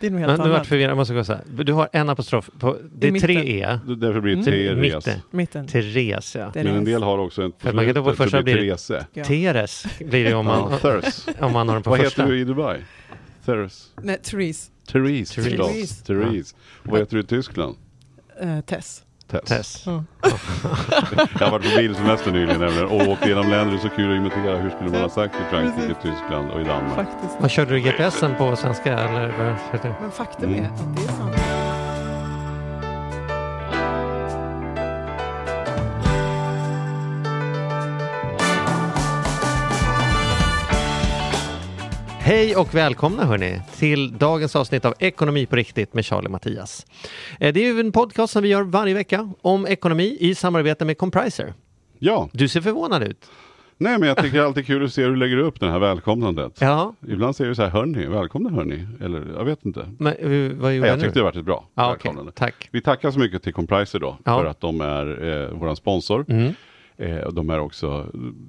Det är nog helt Men, nu vart annat. förvirrad, jag måste gå så här. Du har en apostrof på, det är tre. E. Därför blir det Till Therese. mitten. Mitten. Therese, ja. Men en del har också en För man kan då på slutet, första blir Therese. Teres blir det om man, om man har den på Vad första. heter du i Dubai? Therese. Nej, Therese. Therese, Therese. Therese. Och vad heter du i Tyskland? Uh, Tess. Tess. Tess. Ja. Jag har varit på bilsemester nyligen nämligen och åkt genom länder. Det är så kul att imitera. Hur skulle man ha sagt i Frankrike, Tyskland och i Danmark? Faktiskt. Vad körde du GPSen på svenska eller? Men faktum är Mm. att det är sant. Hej och välkomna hörni till dagens avsnitt av Ekonomi på riktigt med Charlie Mattias. Eh, Det är ju en podcast som vi gör varje vecka om ekonomi i samarbete med Compriser. Ja, Du ser förvånad ut. nej men jag tycker det är alltid kul att se hur du lägger upp det här välkomnandet. Ja, Ibland säger du så här, hörni, välkomna hörni. Eller jag vet inte. men eh, vad gjorde Nej, jag tyckte det var ett bra okej. välkomnande. Tack. Vi tackar så mycket till Compriser då, Ja. för att de är eh, vår sponsor. Mm. Eh, de är också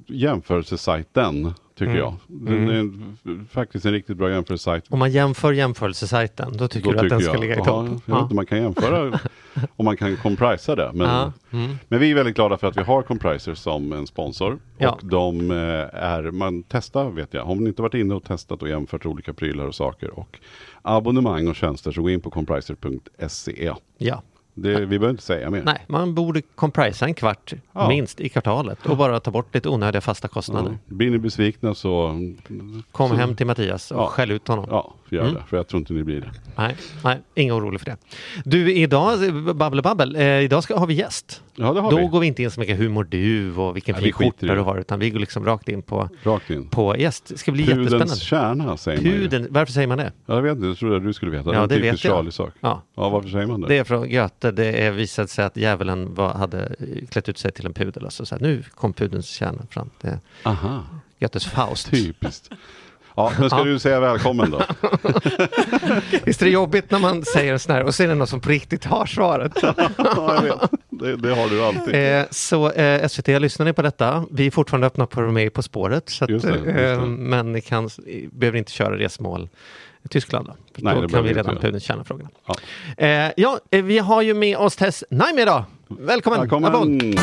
jämförelsesajten, tycker Mm. jag. Den är en, faktiskt en riktigt bra jämförelsesajt. Om man jämför jämförelsesajten, då tycker Då du att den tycker ska jag, ligga i ja, topp? jag vet inte, man kan jämföra och man kan comprisa det. Men, Ja. Mm. men vi är väldigt glada för att vi har Compriser som en sponsor. Ja. Och de eh, är, man testar vet jag, har ni inte varit inne och testat och jämfört olika prylar och saker och abonnemang och tjänster så gå in på compriser.se. Ja. Det, vi behöver inte säga mer. Nej, man borde comprisa en kvart Ja. minst i kvartalet och bara ta bort lite onödiga fasta kostnader. Ja. Blir ni besvikna så... Kom så, hem till Mattias och Ja. skäll ut honom. Ja, gör Mm. det. För jag tror inte ni blir det. Nej, nej, ingen orolig för det. Du, idag, babbel babbel, eh, idag ska, har vi gäst. Ja, det har Då vi. går vi inte in så mycket hur mår du och vilken fin skjorta du det. har, utan vi går liksom rakt in på, Rakt in. på gäst. Det ska bli Pudens jättespännande. kärna säger man ju. Puden, varför säger man det? Ja, jag vet inte, jag trodde att du skulle veta. Ja, en det typisk vet jag. Charlie-sak. Ja, Ja, varför säger man det? det är från Göte. Det är visade sig att djävulen var, hade klätt ut sig till en pudel. Och så, här, nu kom pudens kärna fram. Det är Aha, Götes Faust. typiskt. Ja, men ska Ja. du säga välkommen då? Visst är det jobbigt när man säger en sån här och så är det någon som på riktigt har svaret. ja, jag vet. Det, det har du alltid. Eh, så eh, SVT, lyssnar ni på detta? Vi är fortfarande öppna på med På spåret. Så att, Just det, just det. eh, men ni kan, behöver inte köra resmål i Tyskland. Då, Nej, då kan vi redan pudens kärnfrågorna. Ja. Eh, ja, eh, vi har ju med oss Tess Naimi idag. Välkommen! Applåd. Välkommen!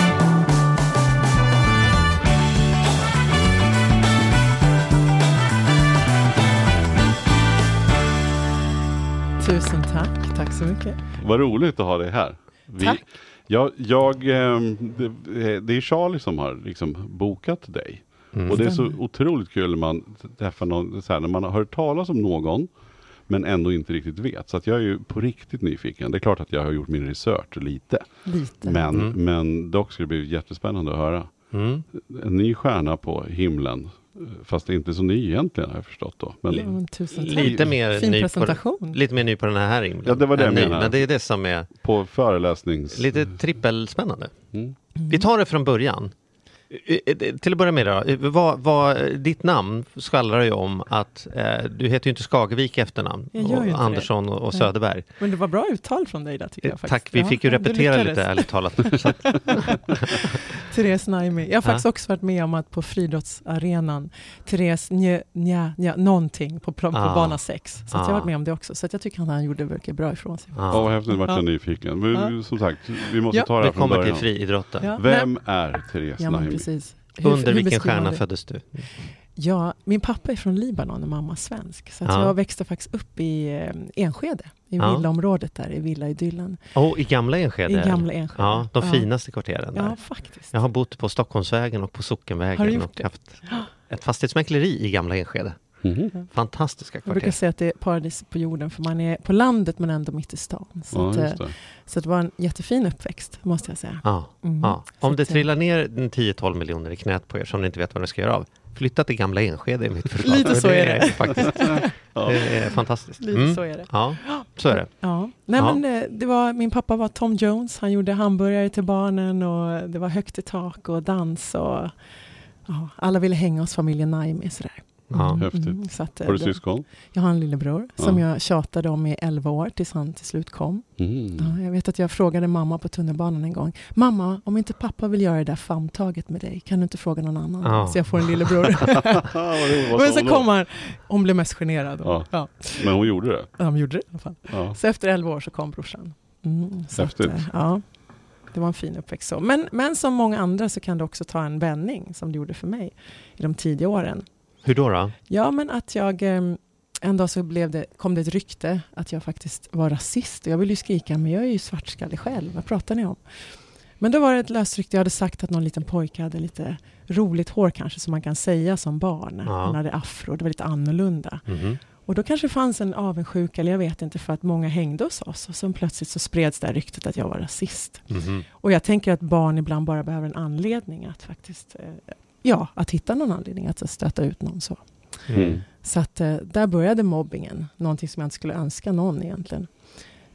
Tusen tack. Tack så mycket. Vad roligt att ha dig här. Vi, Tack. Jag, jag, ehm, det, det är Charlie som har liksom bokat dig. Mm. Och det är så otroligt kul när man träffar någon, så här, när man har hört talas om någon men ändå inte riktigt vet. Så att jag är ju på riktigt nyfiken. Det är klart att jag har gjort min research lite. Lite. Men, Mm. men dock ska det bli jättespännande att höra. Mm. En ny stjärna på himlen. Fast inte så ny egentligen har jag förstått då. Men. Lite mer, Fin ny på, lite mer ny på den här himlen. Ja, det var det jag menade. Men det är det som är på föreläsnings... lite trippelspännande. Mm. Vi tar det från början. Eh, eh, Till att börja med då, eh, vad, vad, ditt namn skvallrar ju om att eh, du heter ju inte Skagevik i efternamn. Och Andersson och, och. Söderberg. Men det var bra uttal från dig där tycker jag faktiskt. Tack, vi Ja, fick ju ja, repetera lite ärligt talat. Therese Naimi. Jag har faktiskt också varit med om att på friidrottsarenan, Therese nja, nja, nja, någonting på, på Ah. bana 6. Så att jag har Ah. varit med om det också. Så att jag tycker att han gjorde mycket bra ifrån sig. Ja, vad häftigt, nu vart jag Ja. nyfiken. Men, Ja. Som sagt, vi måste Ja. ta det vi här från kommer till början. friidrotten. Ja, Vem är Therese Ja, Naimi? Precis. Hur- Under hur vilken stjärna det? föddes du? Ja, min pappa är från Libanon och mamma svensk. Så Ja. jag växte faktiskt upp i eh, Enskede, i Ja. villaområdet där, i villadyllen. Oh, I gamla Enskede? I gamla Enskede. Ja, de finaste kvarteren där. Ja, faktiskt. Jag har bott på Stockholmsvägen och på Sockenvägen Har du gjort och det? haft ett fastighetsmäkleri i gamla Enskede. Mhm. Fantastiska Jag brukar kvarter. säga att det är paradis på jorden, för man är på landet men ändå mitt i stan. Så, Ja, att, just eh, det. så det var en jättefin uppväxt, måste jag säga. Ja, Mm. ja. Så Om det eh, trillar ner en 10-12 miljoner i knät på er som ni inte vet vad ni ska göra av, flytta till gamla Enskede är mitt förslag. Lite så är det. faktiskt, Ja. det är fantastiskt. Lite Mm. så är det. Ja, så är det. Ja. Nej, Ja. Men, eh, det var, min pappa var Tom Jones, han gjorde hamburgare till barnen och det var högt i tak och dans och Ja, alla ville hänga hos familjen Naimi. Sådär. Ja. Häftigt. Mm, så att, eh, Har du det- syskon? Jag har en lillebror som Ja. jag tjatade om i 11 år tills han till slut kom. Mm. Ja, jag vet att jag frågade mamma på tunnelbanan en gång. Mamma, om inte pappa vill göra det där famntaget med dig, kan du inte fråga någon annan? Ja. Så jag får en lillebror. Men så hon kom han, hon blev mest generad. Ja. Ja. Men hon gjorde det? Ja, de gjorde det i alla fall. Ja. Så efter 11 år så kom brorsan. Mm, så Häftigt. eh, ja, det var en fin uppväxt. Så. Men, men som många andra så kan det också ta en vändning, som det gjorde för mig i de tidiga åren. Hur då? då? Ja, men att jag... En dag så blev det, kom det ett rykte att jag faktiskt var rasist. Jag ville ju skrika, men jag är ju svartskallig själv. Vad pratar ni om? Men då var det ett löst rykte. Jag hade sagt att någon liten pojke hade lite roligt hår kanske, som man kan säga som barn. Ja. Han hade afro, det var lite annorlunda. Mhm. Och då kanske fanns en avundsjuka, eller jag vet inte, för att många hängde hos oss. Och sen plötsligt så spreds det här ryktet att jag var rasist. Mhm. Och jag tänker att barn ibland bara behöver en anledning att faktiskt, eh, ja, att hitta någon anledning att stöta ut någon så. Mm. Så att eh, där började mobbingen, någonting som jag inte skulle önska någon egentligen.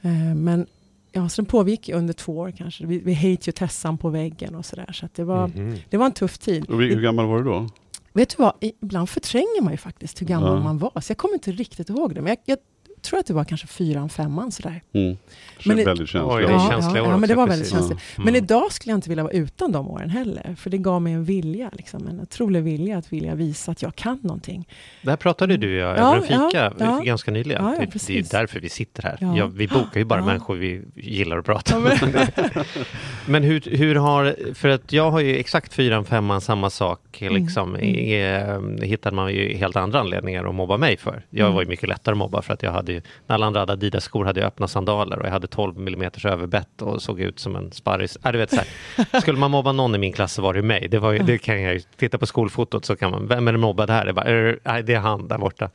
Eh, men ja, så den pågick under två år kanske. Vi, vi hate ju Tessan på väggen och sådär. Så att det, var, Mhm. det var en tuff tid. Och hur gammal var du då? Vet du vad, ibland förtränger man ju faktiskt hur gammal Ja. man var. Så jag kommer inte riktigt ihåg det. Men jag, jag tror att det var kanske fyran, femman sådär. Mm. Men det- väldigt känslig. Oj, det Ja, känsliga ja, år ja, men det var väldigt känsligt. Mm. Men idag skulle jag inte vilja vara utan de åren heller. För det gav mig en vilja, liksom, en otrolig vilja att vilja visa att jag kan någonting. Det här pratade du och jag Ja, över en fika ja, ja. ganska nyligen. Ja, ja, det, det är därför vi sitter här. Ja. Ja, vi bokar ju bara Ja. människor vi gillar att prata Ja, med. men- Men hur, hur har, för att jag har ju exakt fyran, femman, samma sak Mm, liksom. Eh, hittade man ju helt andra anledningar att mobba mig för. Jag Mm. var ju mycket lättare att mobba för att jag hade ju, när alla andra hade Adidas-skor hade jag öppna sandaler och jag hade 12 mm överbett och såg ut som en sparris. Äh, du vet, så här. Skulle man mobba någon i min klass så var det mig. Det, var det kan jag ju, titta på skolfotot så kan man, vem är det mobbad här? Det, är bara, "Er, nej, det är han där borta.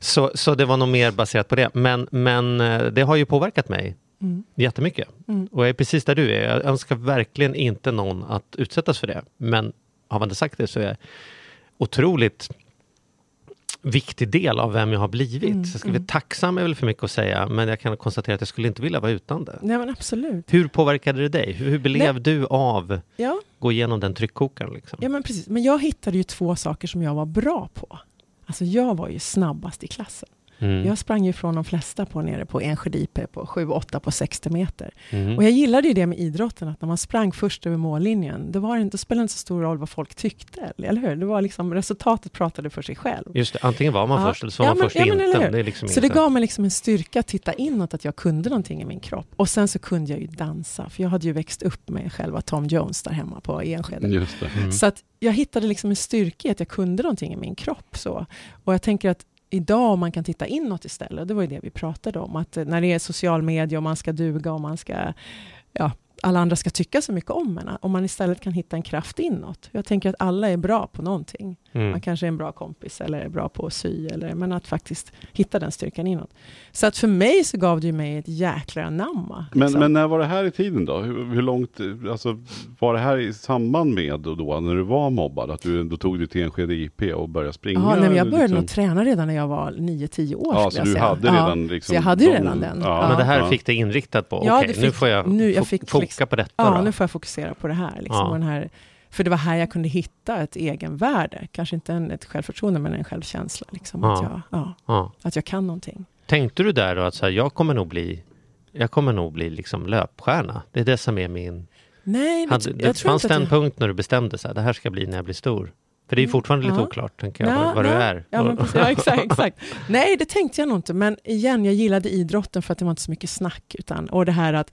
Så, så det var nog mer baserat på det. Men, men eh, det har ju påverkat mig Mm. jättemycket. Mm. Och jag är precis där du är. Jag önskar verkligen inte någon att utsättas för det. Men har man inte sagt det så är jag otroligt viktig del av vem jag har blivit. Mm, Så jag skulle mm. tacksam är väl för mycket att säga, men jag kan konstatera att jag skulle inte vilja vara utan det. Nej men absolut. Hur påverkade det dig? Hur, hur blev du av Ja, gå igenom den tryckkokaren? Liksom? ja men precis. Men jag hittade ju två saker som jag var bra på. Alltså jag var ju snabbast i klassen. Mm. Jag sprang ju från de flesta på nere på Enskede IP på 7-8 på 60 meter. Mm. Och jag gillade ju det med idrotten, att när man sprang först över mållinjen, det, var inte, det spelade inte så stor roll vad folk tyckte, eller hur? Det var liksom, resultatet pratade för sig själv. Just det, antingen var man Ja. först eller så var Ja, man men- först ja, men inte. Det liksom Så det gav mig liksom en styrka att titta inåt, att jag kunde någonting i min kropp. Och sen så kunde jag ju dansa, för jag hade ju växt upp med själva Tom Jones där hemma på Enskede. Just det. Mm. Så att jag hittade liksom en styrka i att jag kunde någonting i min kropp. Så. Och jag tänker att idag om man kan titta inåt istället, det var ju det vi pratade om, att eh, när det är social media och man ska duga och man ska, ja, alla andra ska tycka så mycket om en, om man istället kan hitta en kraft inåt. Jag tänker att alla är bra på någonting. Mm. Man kanske är en bra kompis eller är bra på att sy, eller, men att faktiskt hitta den styrkan inåt. Så att för mig så gav det ju mig ett jäkla anamma. Men, liksom. men när var det här i tiden då? Hur, hur långt, alltså var det här i samband med då, då när du var mobbad? Att du ändå tog dig till Enskede IP och började springa? Ja, nej, men jag började liksom? nog träna redan när jag var 9-10 år. Ja, så jag du säga. hade Ja. redan liksom så jag hade ju redan den. Ja, Men det här ja. fick dig inriktat på, Ja, okej det nu får jag nu- jag fick foka liksom- på detta Ja, då. nu får jag fokusera på det här. Liksom, Ja. och den här för det var här jag kunde hitta ett egenvärde. Kanske inte en, ett självförtroende, men en självkänsla. Liksom, Ja. att, jag, ja, Ja. att jag kan någonting. Tänkte du där då att så här, jag kommer nog bli jag kommer nog bli liksom löpstjärna. Det är det som är min... Nej, Hade, jag det tror fanns det en jag... punkt när du bestämde sig, det här ska bli när jag blir stor? För det är Mm, fortfarande lite oklart, tänker jag, vad, vad du är. Ja, precis, ja, exakt, exakt. Nej, det tänkte jag nog inte. Men igen, jag gillade idrotten för att det var inte så mycket snack. Utan, och det här att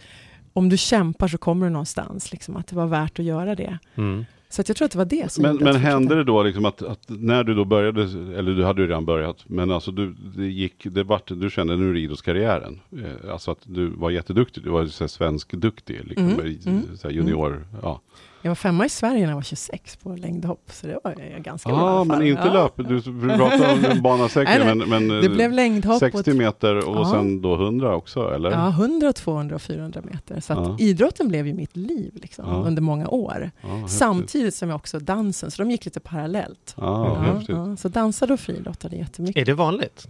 om du kämpar så kommer du någonstans. Liksom, att det var värt att göra det. Mm. Så att jag tror att det var det som Men, men hände det då liksom att, att när du då började, eller du hade ju redan börjat, men alltså du, det gick, det vart, du kände nu är det idrottskarriären. Eh, Alltså att du var jätteduktig, du var ju så här svensk duktig, liksom, Mm, mm, junior. Ja, Jag var femma i Sverige när jag var 26 på längdhopp. Så det var jag ganska bra ah, alla men fall. inte Ja. löp, du, pratade om bana 60, Nej, nej. men, men Det blev eh, längdhopp. 60 och, meter och Ja. sen då 100 också, eller? ja, 100, 200 och 400 meter. Så att Ja. idrotten blev ju mitt liv liksom, Ja. under många år. Ja. Samtidigt som jag också dansen, så de gick lite parallellt. Ja, Ja, ja, så dansade och friidrottade jättemycket. Är det vanligt?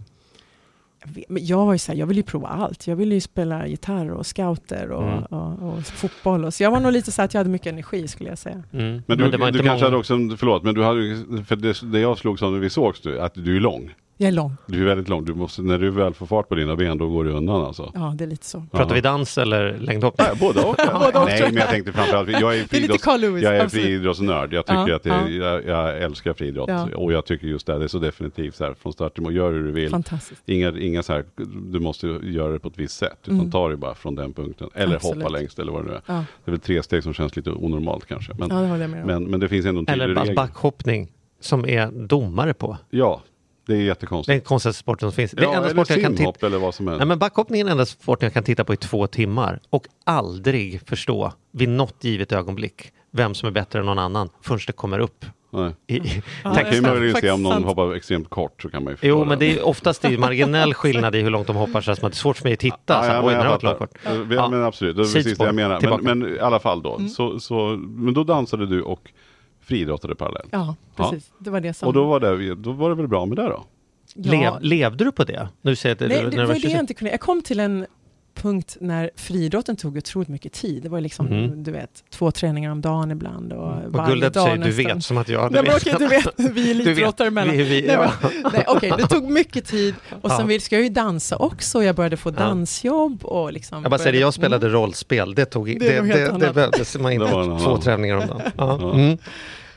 Men jag var ju så här, jag ville ju prova allt. Jag ville ju spela gitarr och scouter och, Mm. och, och, fotboll. Och, så jag var nog lite så att jag hade mycket energi skulle jag säga. Mm. Men du, det var du kanske många... hade också, förlåt, men du hade för det, det jag slog som när vi sågs, du, att du är lång. Jag är lång. Du är väldigt lång. Du måste, när du väl får fart på dina ben, då går det undan alltså. Ja, det är lite så. Pratar Ja. vi dans eller längdhoppning? Nej, både och. Både och, Nej, men jag tänkte framförallt, jag är, friidrotts- jag är friidrottsnörd. Jag tycker Ja, att det, ja. jag, jag älskar friidrott. Ja. Och jag tycker just det, det är så definitivt så här, från start till mål. Gör hur du vill. Fantastiskt. Inga, inga så här, du måste göra det på ett visst sätt. Utan Mm. ta det bara från den punkten. Eller Absolut. hoppa längst eller vad det nu är. Ja, Det är väl tre steg som känns lite onormalt kanske. Men, ja det håller jag med om. men, men det finns ändå en tydlig Eller bara regel. backhoppning som är domare på. Ja, det är Det är jättekonstigt. den konstigaste sporten som finns. Det är ja, enda sporten jag kan titta eller vad som helst. Nej, men backhoppning är den enda sporten jag kan titta på i två timmar och aldrig förstå vid något givet ögonblick vem som är bättre än någon annan förrän det kommer upp Nej. i, i Ja, Man kan ju texten. möjligen se om någon sant. hoppar extremt kort så kan man ju Jo, det. men det är oftast det är marginell skillnad i hur långt de hoppar så att det är svårt för mig att titta. Ja, så, ja, Oj, men jag kort. Ja, Ja. men absolut, det är precis det jag menar. Tillbaka. Men, men i alla fall då, Mm. så, så, men då dansade du och friidrottade parallellt. Ja, precis. Det var det som... Och då var, det, då var det väl bra med det då? ja. Lev, levde du på det? Nu säger jag att Nej, när det du var det 26. jag inte kunde. Jag kom till en punkt när friidrotten tog otroligt mycket tid. Det var liksom, Mhm. du vet, två träningar om dagen ibland och Och varje guldet dag säger du nästan. vet som att jag Nej, hade men okej, du vet, vi Du elitidrottare emellan. vi, vi, Nej, ja. nej, okej, det tog mycket tid och sen Ja. ska jag ju dansa också. Jag började få dansjobb och liksom... Jag bara säger jag spelade rollspel, det tog Det det, det, det, behövdes man inte två träningar om dagen. Ja. Mm.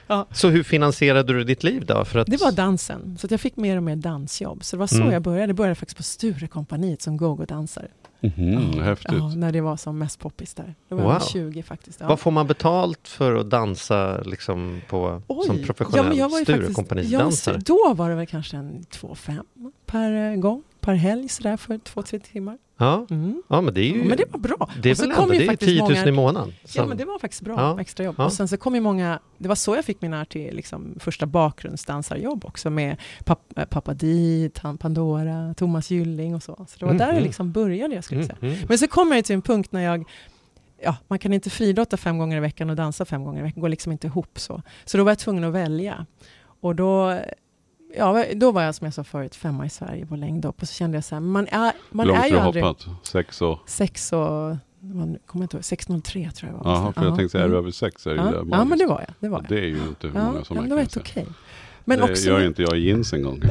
Ja. Så hur finansierade du ditt liv då? För att... Det var dansen, så att jag fick mer och mer dansjobb. Så det var så Mm. jag började. Jag började faktiskt på Sturecompagniet som go-go-dansare. Mhm, häftigt. Ja, när det var som mest poppis där. Då var Wow. jag 20 faktiskt. Ja. Vad får man betalt för att dansa liksom på, som professionell ja, Då var det väl kanske en 2-5 per eh, gång, per helg sådär för 2-3 timmar. Ja. Mm. ja, men det är ju Ja, men det var bra. det är Och så väl kom ändå, ju det är ju faktiskt 10 000 många- i månaden. Ja, som- men det var faktiskt bra Ja. extrajobb. Ja. Och sen så kom ju många, det var så jag fick mina till liksom, första bakgrundsdansarjobb också med pap, äh, Pappa Di, Pandora, Thomas Gylling och så. Så det var där Mhm. det liksom började jag skulle Mm, säga. mm. Men så kom jag till en punkt när jag Ja, man kan inte friidrotta fem gånger i veckan och dansa fem gånger i veckan. Det går liksom inte ihop så. Så då var jag tvungen att välja. Och då, ja, då var jag som jag sa förut femma i Sverige på längdhopp. Och så kände jag så här, man är, man Långt är ju du aldrig hoppat? Sex och... sex och, man kommer inte ihåg, 6.03 tror jag var. Jaha, för jag Ja. tänkte säga, är du Mm. över sex är det ju Ja, ja, men det var jag. Det var jag. Det är ju inte hur Ja, många ja, som man det var helt okej. Men det också... gör inte jag i jeans en gång.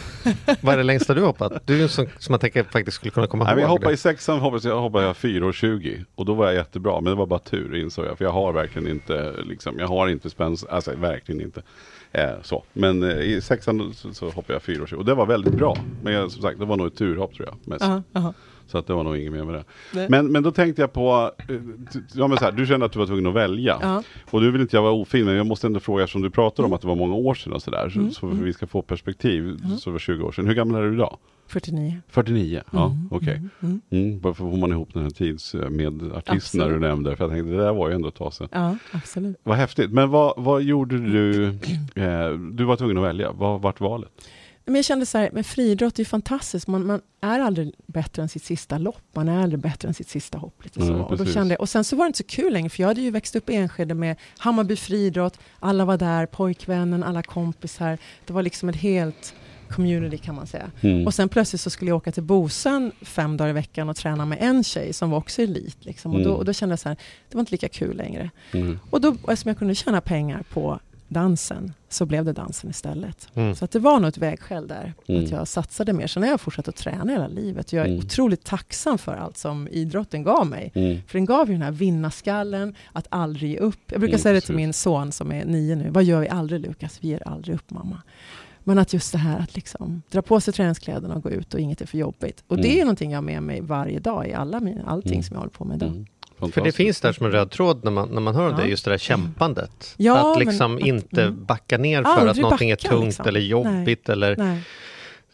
Vad är det längsta du hoppat? Du som, som man tänker faktiskt skulle kunna komma Nej, jag hoppade det. i sexan hoppas jag hoppade jag 4,20 och då var jag jättebra men det var bara tur insåg jag för jag har verkligen inte liksom, jag har inte spänst, alltså verkligen inte eh, så. Men eh, i sexan så, så hoppade jag 4,20 och det var väldigt bra. Men jag, som sagt det var nog ett turhopp tror jag mest. Uh -huh. Så att det var nog inget mer med det. Nej. Men, men då tänkte jag på, eh, ja, men så här, du kände att du var tvungen att välja. Ja. Och nu vill inte jag vara ofin, men jag måste ändå fråga eftersom du pratar om att det var många år sedan och sådär. Så, Mm, så mm. vi ska få perspektiv, så det var 20 år sedan. Hur gammal är du idag? 49. 49? Ja, Mm, okej. mm, mm. Mm, varför får man ihop den här tids eh, med artisterna du nämnde? För jag tänkte det där var ju ändå ett tag sedan. Ja, absolut. Vad häftigt. Men vad, vad gjorde du? Eh, du var tvungen att välja. Vad vart valet? Men jag kände så här, men friidrott är ju fantastiskt. Man, man är aldrig bättre än sitt sista lopp. Man är aldrig bättre än sitt sista hopp. Lite så. Nej, och, då kände jag, och sen så var det inte så kul längre, för jag hade ju växt upp i Enskede med Hammarby friidrott. Alla var där, pojkvännen, alla kompisar. Det var liksom ett helt community kan man säga. Mm. Och sen plötsligt så skulle jag åka till Bosön fem dagar i veckan och träna med en tjej som var också elit. Liksom. Och, då, Mm. och då kände jag så här, det var inte lika kul längre. Mm. Och då, eftersom jag kunde tjäna pengar på dansen, så blev det dansen istället. Mm. Så att det var nog ett vägskäl där, Mm. att jag satsade mer. Sen har jag fortsatt att träna hela livet. Jag är Mm. otroligt tacksam för allt som idrotten gav mig. Mm. För den gav ju den här vinnarskallen, att aldrig ge upp. Jag brukar Mm, säga det till min son som är nio nu. Vad gör vi aldrig Lukas? Vi ger aldrig upp mamma. Men att just det här att liksom dra på sig träningskläderna och gå ut och inget är för jobbigt. Och det Mm. är någonting jag har med mig varje dag i alla min, allting som jag håller på med idag. För det finns där som en röd tråd när man, när man hör om Ja. det, just det där kämpandet. Ja, att men liksom att- inte mm. backa ner för att Aldrig någonting är backa, tungt liksom. eller jobbigt eller Nej.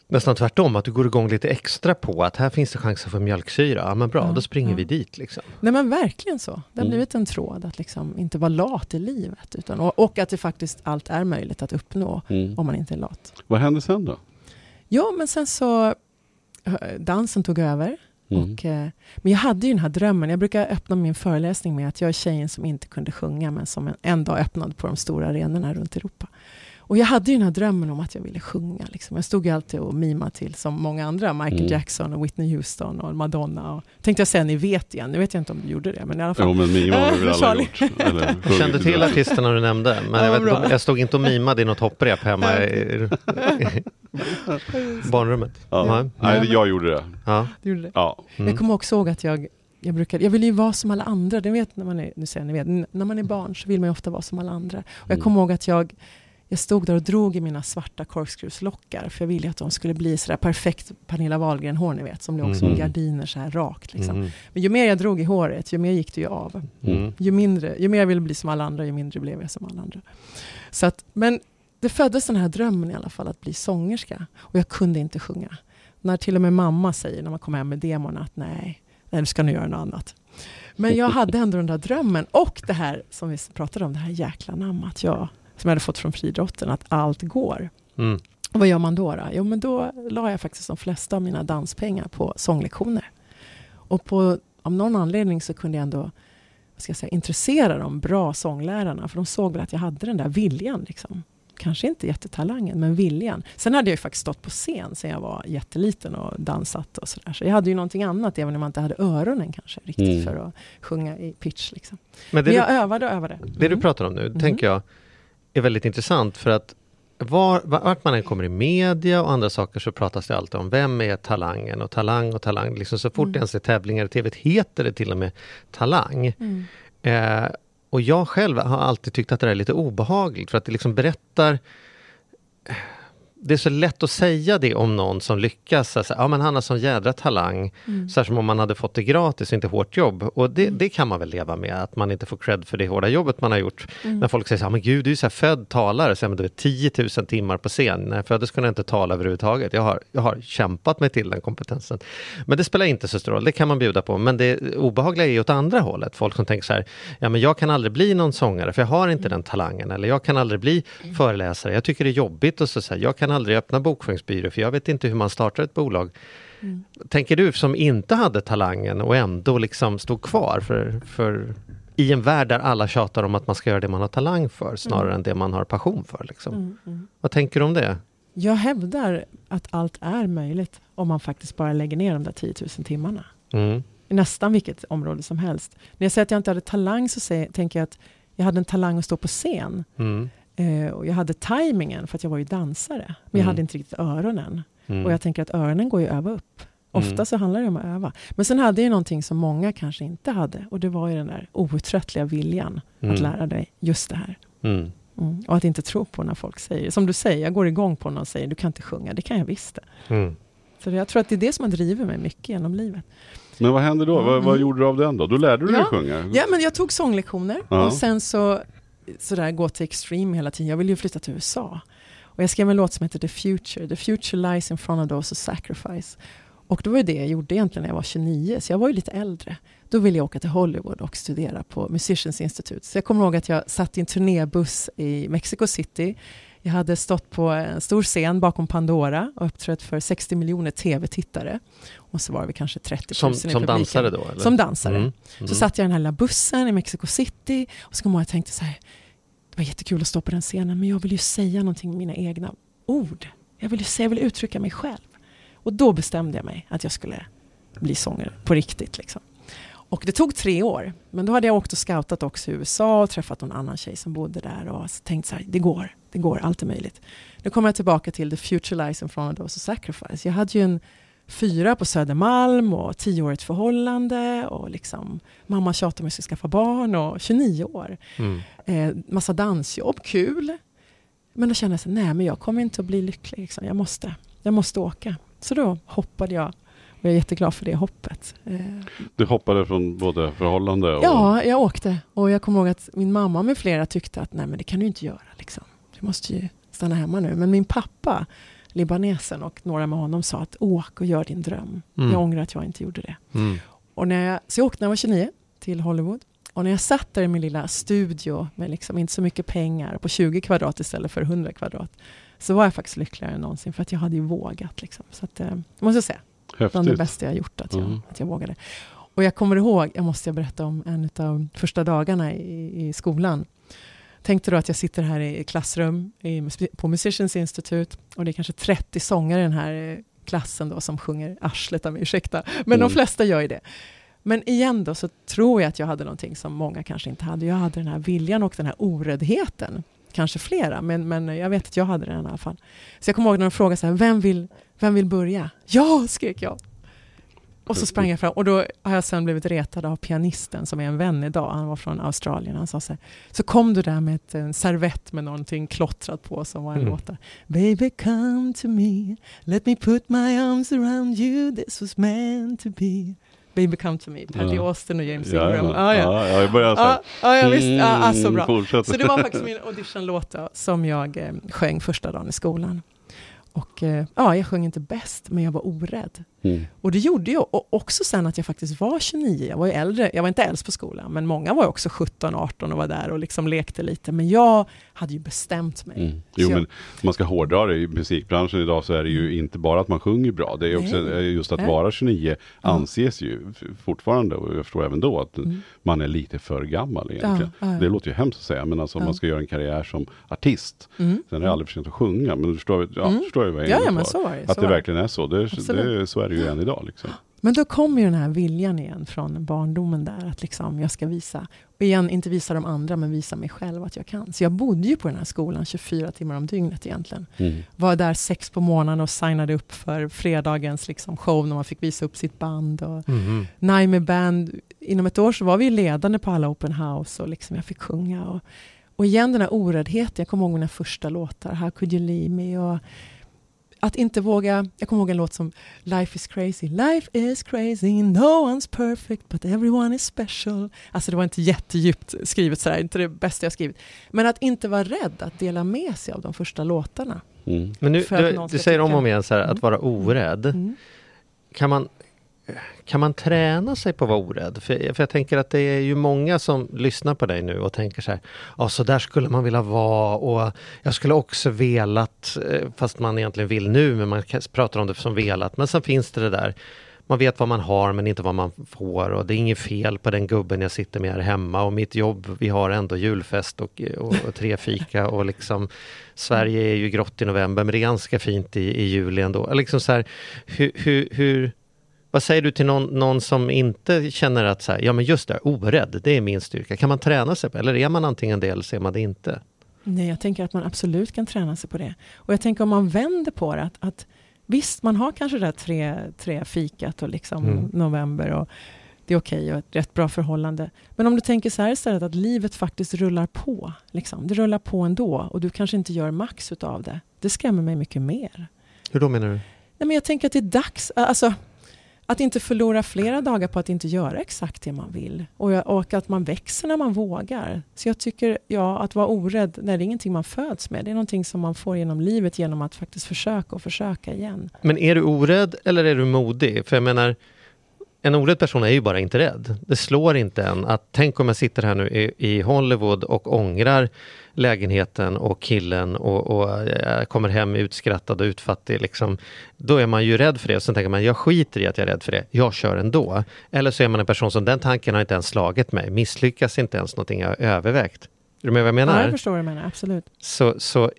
nästan tvärtom, att du går igång lite extra på att här finns det chanser för mjölksyra. Ja men bra, Ja, då springer ja. vi dit liksom. Nej men verkligen så. Det har Mm. blivit en tråd att liksom inte vara lat i livet. Utan, och, och att det faktiskt allt är möjligt att uppnå Mm. om man inte är lat. Vad hände sen då? Ja, men sen så eh, dansen tog över. Mm. Och, eh, men jag hade ju den här drömmen. Jag brukar öppna min föreläsning med att jag är tjejen som inte kunde sjunga men som en, en dag öppnade på de stora arenorna runt Europa. Och jag hade ju den här drömmen om att jag ville sjunga. Liksom. Jag stod ju alltid och mimade till, som många andra, Michael Mm. Jackson och Whitney Houston och Madonna. Och, tänkte jag säga, ni vet igen. Nu vet jag inte om du gjorde det, men i alla fall. Jo men mima har vi väl alla Charlie. gjort. Eller, Jag kände till artisterna du nämnde, men Ja, jag, vet, om- jag stod inte och mimade i något hopprep hemma i barnrummet. Ja. Nej. Nej, jag gjorde det. Ja. Du gjorde det. Ja. Mm. Jag kommer också ihåg att jag, jag brukade, jag ville ju vara som alla andra. Det vet när man är, nu säger jag, ni vet, när man är barn så vill man ju ofta vara som alla andra. Och jag Mm. kommer ihåg att jag, jag stod där och drog i mina svarta corkscrewslockar. För jag ville att de skulle bli sådär perfekt Pernilla Wahlgren-hår, ni vet. Som låg som Mm. gardiner så här rakt. Liksom. Mm. Men ju mer jag drog i håret, ju mer gick det ju av. Mm. Ju, mindre, ju mer jag ville bli som alla andra, ju mindre blev jag som alla andra. Så att, men det föddes den här drömmen i alla fall att bli sångerska. Och jag kunde inte sjunga. När till och med mamma säger när man kommer hem med demon att nej, nej du ska nu göra något annat. Men jag hade ändå den där drömmen och det här som vi pratade om, det här jäkla namnet jag, som jag hade fått från friidrotten, att allt går. Mm. Och vad gör man då? då? Jo, men då la jag faktiskt de flesta av mina danspengar på sånglektioner. Och på, av någon anledning så kunde jag ändå ska jag säga, intressera de bra sånglärarna. För de såg väl att jag hade den där viljan. Liksom. Kanske inte jättetalangen, men viljan. Sen hade jag ju faktiskt stått på scen sen jag var jätteliten och dansat och sådär. Så jag hade ju någonting annat, även om jag inte hade öronen kanske riktigt Mm. för att sjunga i pitch. Liksom. Men Men du, jag övade och övade. det du Mm. pratar om nu, Mm. tänker jag, är väldigt intressant för att var, vart man än kommer i media och andra saker så pratas det alltid om vem är talangen och talang och talang. Liksom så fort Mm. ens är tävlingar i TV heter det till och med talang. Mm. Eh, och jag själv har alltid tyckt att det är lite obehagligt för att det liksom berättar det är så lätt att säga det om någon som lyckas. Alltså, ja men han har sån jädra talang. Mm. Här som om man hade fått det gratis inte hårt jobb. Och det, det kan man väl leva med, att man inte får cred för det hårda jobbet man har gjort. Mm. När folk säger så här, men gud du är så här född talare, så här, men du är 10 000 timmar på scen. När jag föddes kunde jag inte tala överhuvudtaget. Jag har, jag har kämpat mig till den kompetensen. Men det spelar inte så stor roll, det kan man bjuda på. Men det obehagliga är ju åt andra hållet. Folk som tänker så här, ja men jag kan aldrig bli någon sångare för jag har inte den talangen. Eller jag kan aldrig bli föreläsare, jag tycker det är jobbigt. Och så, så här, jag kan aldrig öppna bokföringsbyrå för jag vet inte hur man startar ett bolag. Mm. Tänker du som inte hade talangen och ändå liksom stod kvar för, för i en värld där alla tjatar om att man ska göra det man har talang för snarare än det man har passion för. Liksom. Mm. Mm. Vad tänker du om det? Jag hävdar att allt är möjligt om man faktiskt bara lägger ner de där 10 000 timmarna. Mm. I nästan vilket område som helst. När jag säger att jag inte hade talang så säger, tänker jag att jag hade en talang att stå på scen. Mm. Eh, och jag hade tajmingen för att jag var ju dansare. Men jag Mm. hade inte riktigt öronen. Mm. Och jag tänker att öronen går ju att öva upp. Ofta Mm. så handlar det om att öva. Men sen hade jag någonting som många kanske inte hade. Och det var ju den där outtröttliga viljan Mm. att lära dig just det här. Mm. Mm. Och att inte tro på när folk säger, som du säger, jag går igång på när någon säger du kan inte sjunga. Det kan jag visst det. Mm. Så jag tror att det är det som har drivit mig mycket genom livet. Men vad hände då? Vad, vad Mm. gjorde du av den då? Då lärde du dig Ja. sjunga? Ja, men jag tog sånglektioner Ja. och sen så sådär gå till extreme hela tiden. Jag ville ju flytta till USA. Och jag skrev en låt som heter The Future. The Future lies in front of those who sacrifice. Och det var ju det jag gjorde egentligen när jag var 29, så jag var ju lite äldre. Då ville jag åka till Hollywood och studera på Musicians Institute. Så jag kommer ihåg att jag satt i en turnébuss i Mexico City. Jag hade stått på en stor scen bakom Pandora och uppträtt för 60 miljoner tv-tittare. Och så var vi kanske 30 000 Som, i som publiken. dansare då? Eller? Som dansare. Mm. Mm. Så satt jag i den här lilla bussen i Mexico City och så kom jag jag tänkte så här, det var jättekul att stå på den scenen men jag vill ju säga någonting med mina egna ord. Jag vill säga, jag vill uttrycka mig själv. Och då bestämde jag mig att jag skulle bli sångare på riktigt. Liksom. Och det tog tre år, men då hade jag åkt och scoutat också i USA och träffat någon annan tjej som bodde där och tänkt så här, det går, det går, allt är möjligt. Nu kommer jag tillbaka till The Future Lies in front of those sacrifice. Jag hade ju en fyra på Södermalm och tioårigt förhållande och liksom mamma tjatade om att jag skulle skaffa barn och 29 år. Mm. Eh, massa dansjobb, kul. Men då kände jag så nej men jag kommer inte att bli lycklig. Liksom. Jag, måste, jag måste åka. Så då hoppade jag. Och jag är jätteglad för det hoppet. Eh, Du hoppade från både förhållande och... ja, jag åkte. Och jag kommer ihåg att min mamma med flera tyckte att nej men det kan du inte göra. Liksom. Du måste ju stanna hemma nu. Men min pappa, libanesen och några med honom sa att åk och gör din dröm. Mm. Jag ångrar att jag inte gjorde det. Mm. Och när jag, så jag åkte när jag var 29 till Hollywood. Och när jag satt där i min lilla studio med liksom inte så mycket pengar på 20 kvadrat istället för 100 kvadrat. Så var jag faktiskt lyckligare än någonsin för att jag hade ju vågat. Liksom. Så att, eh, måste jag säga, bland det Häftigt. bästa jag gjort att jag, Mm. att jag vågade. Och jag kommer ihåg, jag måste berätta om en av första dagarna i, i skolan. Tänkte då att jag sitter här i klassrum i, på Musicians Institute och det är kanske 30 sångare i den här eh, klassen då som sjunger arslet av mig, ursäkta. Men Mm. de flesta gör ju det. Men igen då så tror jag att jag hade någonting som många kanske inte hade. Jag hade den här viljan och den här oräddheten. Kanske flera, men, men jag vet att jag hade den i alla fall. Så jag kommer ihåg när de frågade så här, vem vill, vem vill börja? Ja, skrek jag. Och så sprang jag fram och då har jag sen blivit retad av pianisten som är en vän idag. Han var från Australien. Han sa så här, så kom du där med ett, en servett med någonting klottrat på som var en Mm. låt. Baby come to me, let me put my arms around you, this was meant to be. Baby come to me, Patty Ja. Austin och James Ja, Ingram. ja, Ah, ja. ja, jag börjar så här. Ja, ja, ja, visst. Ja, ah, så bra. Mm, fortsätt. Så det var faktiskt min auditionlåt som jag eh, sjöng första dagen i skolan. Och eh, ja, jag sjöng inte bäst, men jag var orädd. Mm. Och det gjorde ju och också sen att jag faktiskt var 29. Jag var ju äldre, jag var inte äldst på skolan, men många var också 17, 18 och var där och liksom lekte lite. Men jag hade ju bestämt mig. Mm. Jo, jag- men om man ska hårdra det i musikbranschen idag så är det ju inte bara att man sjunger bra. Det är också Nej. just att Nej. vara 29 anses ju fortfarande, och jag förstår även då, att Mm. man är lite för gammal egentligen. Ja, ja, ja. Det låter ju hemskt att säga, men alltså om man ska göra en karriär som artist, Mm. sen är det aldrig för sent att sjunga, men du förstår, ja, Mm. förstår ju vad jag är Ja, men så var det. Att det verkligen är så, det, det, så är det ju än idag. Liksom. Men då kommer ju den här viljan igen från barndomen där, att liksom jag ska visa, och igen, inte visa de andra, men visa mig själv att jag kan. Så jag bodde ju på den här skolan 24 timmar om dygnet egentligen. Mm. Var där sex på morgonen och signade upp för fredagens liksom show när man fick visa upp sitt band. Och Mhm. Naime Band, inom ett år så var vi ledande på alla open house och liksom jag fick sjunga. Och, och igen den här oräddheten, jag kommer ihåg mina första låtar, How could you leave me? Och att inte våga, jag kommer ihåg en låt som Life is crazy, life is crazy, no one's perfect but everyone is special. Alltså det var inte jättedjupt skrivet sådär, inte det bästa jag skrivit. Men att inte vara rädd att dela med sig av de första låtarna. Mm. Men nu, att du, du säger om och om igen så här, att Mm. vara orädd. Mm. Kan man, kan man träna sig på att vara orädd? För, för jag tänker att det är ju många som lyssnar på dig nu och tänker så här, ja så där skulle man vilja vara och jag skulle också velat, eh, fast man egentligen vill nu, men man pratar om det som velat. Men sen finns det det där, man vet vad man har men inte vad man får och det är inget fel på den gubben jag sitter med här hemma och mitt jobb, vi har ändå julfest och, och, och trefika och liksom Sverige är ju grått i november men det är ganska fint i, i juli ändå. Liksom så här, hur, hur, hur, vad säger du till någon, någon som inte känner att så här, ja men just det, orädd, det är min styrka. Kan man träna sig på eller är man antingen det eller så är man det inte? Nej, jag tänker att man absolut kan träna sig på det. Och jag tänker om man vänder på det, att, att visst, man har kanske det där tre, tre fikat och liksom Mm. november och det är okej och ett rätt bra förhållande. Men om du tänker så här istället, att livet faktiskt rullar på. Liksom. Det rullar på ändå och du kanske inte gör max utav det. Det skrämmer mig mycket mer. Hur då menar du? Nej, men jag tänker att det är dags, alltså, att inte förlora flera dagar på att inte göra exakt det man vill. Och, jag- och att man växer när man vågar. Så jag tycker, ja, att vara orädd, nej, det är ingenting man föds med. Det är någonting som man får genom livet genom att faktiskt försöka och försöka igen. Men är du orädd eller är du modig? För jag menar, en orädd person är ju bara inte rädd. Det slår inte en att tänk om jag sitter här nu i, i Hollywood och ångrar lägenheten och killen och, och jag kommer hem utskrattad och utfattig. Liksom. Då är man ju rädd för det. Sen tänker man, jag skiter i att jag är rädd för det. Jag kör ändå. Eller så är man en person som, den tanken har inte ens slagit mig. Misslyckas inte ens någonting jag har övervägt. Är du med vad jag menar? Ja, jag förstår vad du menar, absolut. Så, så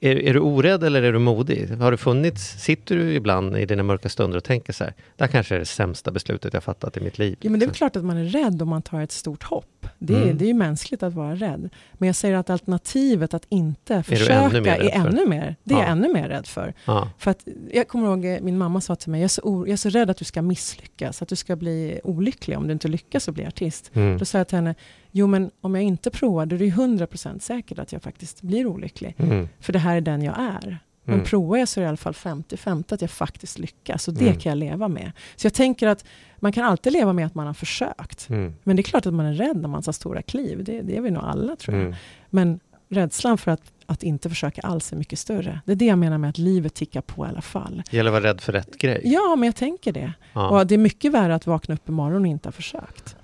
är, är du orädd eller är du modig? Har du funnits, sitter du ibland i dina mörka stunder och tänker så här, det här kanske är det sämsta beslutet jag fattat i mitt liv. Ja, men det är klart att man är rädd om man tar ett stort hopp. Det, är- Mm. det är ju mänskligt att vara rädd. Men jag säger att alternativet att inte försöka ännu mer är ännu mer, det är Ja. jag ännu mer rädd för. Ja. För att, jag kommer ihåg, eh, min mamma sa till mig, jag är, så or- jag är så rädd att du ska misslyckas, att du ska bli olycklig om du inte lyckas och bli artist. Mm. Då sa jag till henne, jo men om jag inte provar, då är det ju 100% säkert att jag faktiskt blir olycklig. Mm. För det här är den jag är. Men Mm. provar jag så är det i alla fall 50-50 att jag faktiskt lyckas. Och det Mm. kan jag leva med. Så jag tänker att man kan alltid leva med att man har försökt. Mm. Men det är klart att man är rädd när man tar stora kliv. Det, det är vi nog alla tror jag. Mm. Men rädslan för att, att inte försöka alls är mycket större. Det är det jag menar med att livet tickar på i alla fall. Det gäller att vara rädd för rätt grej. Ja, men jag tänker det. Ja. Och det är mycket värre att vakna upp imorgon och inte ha försökt.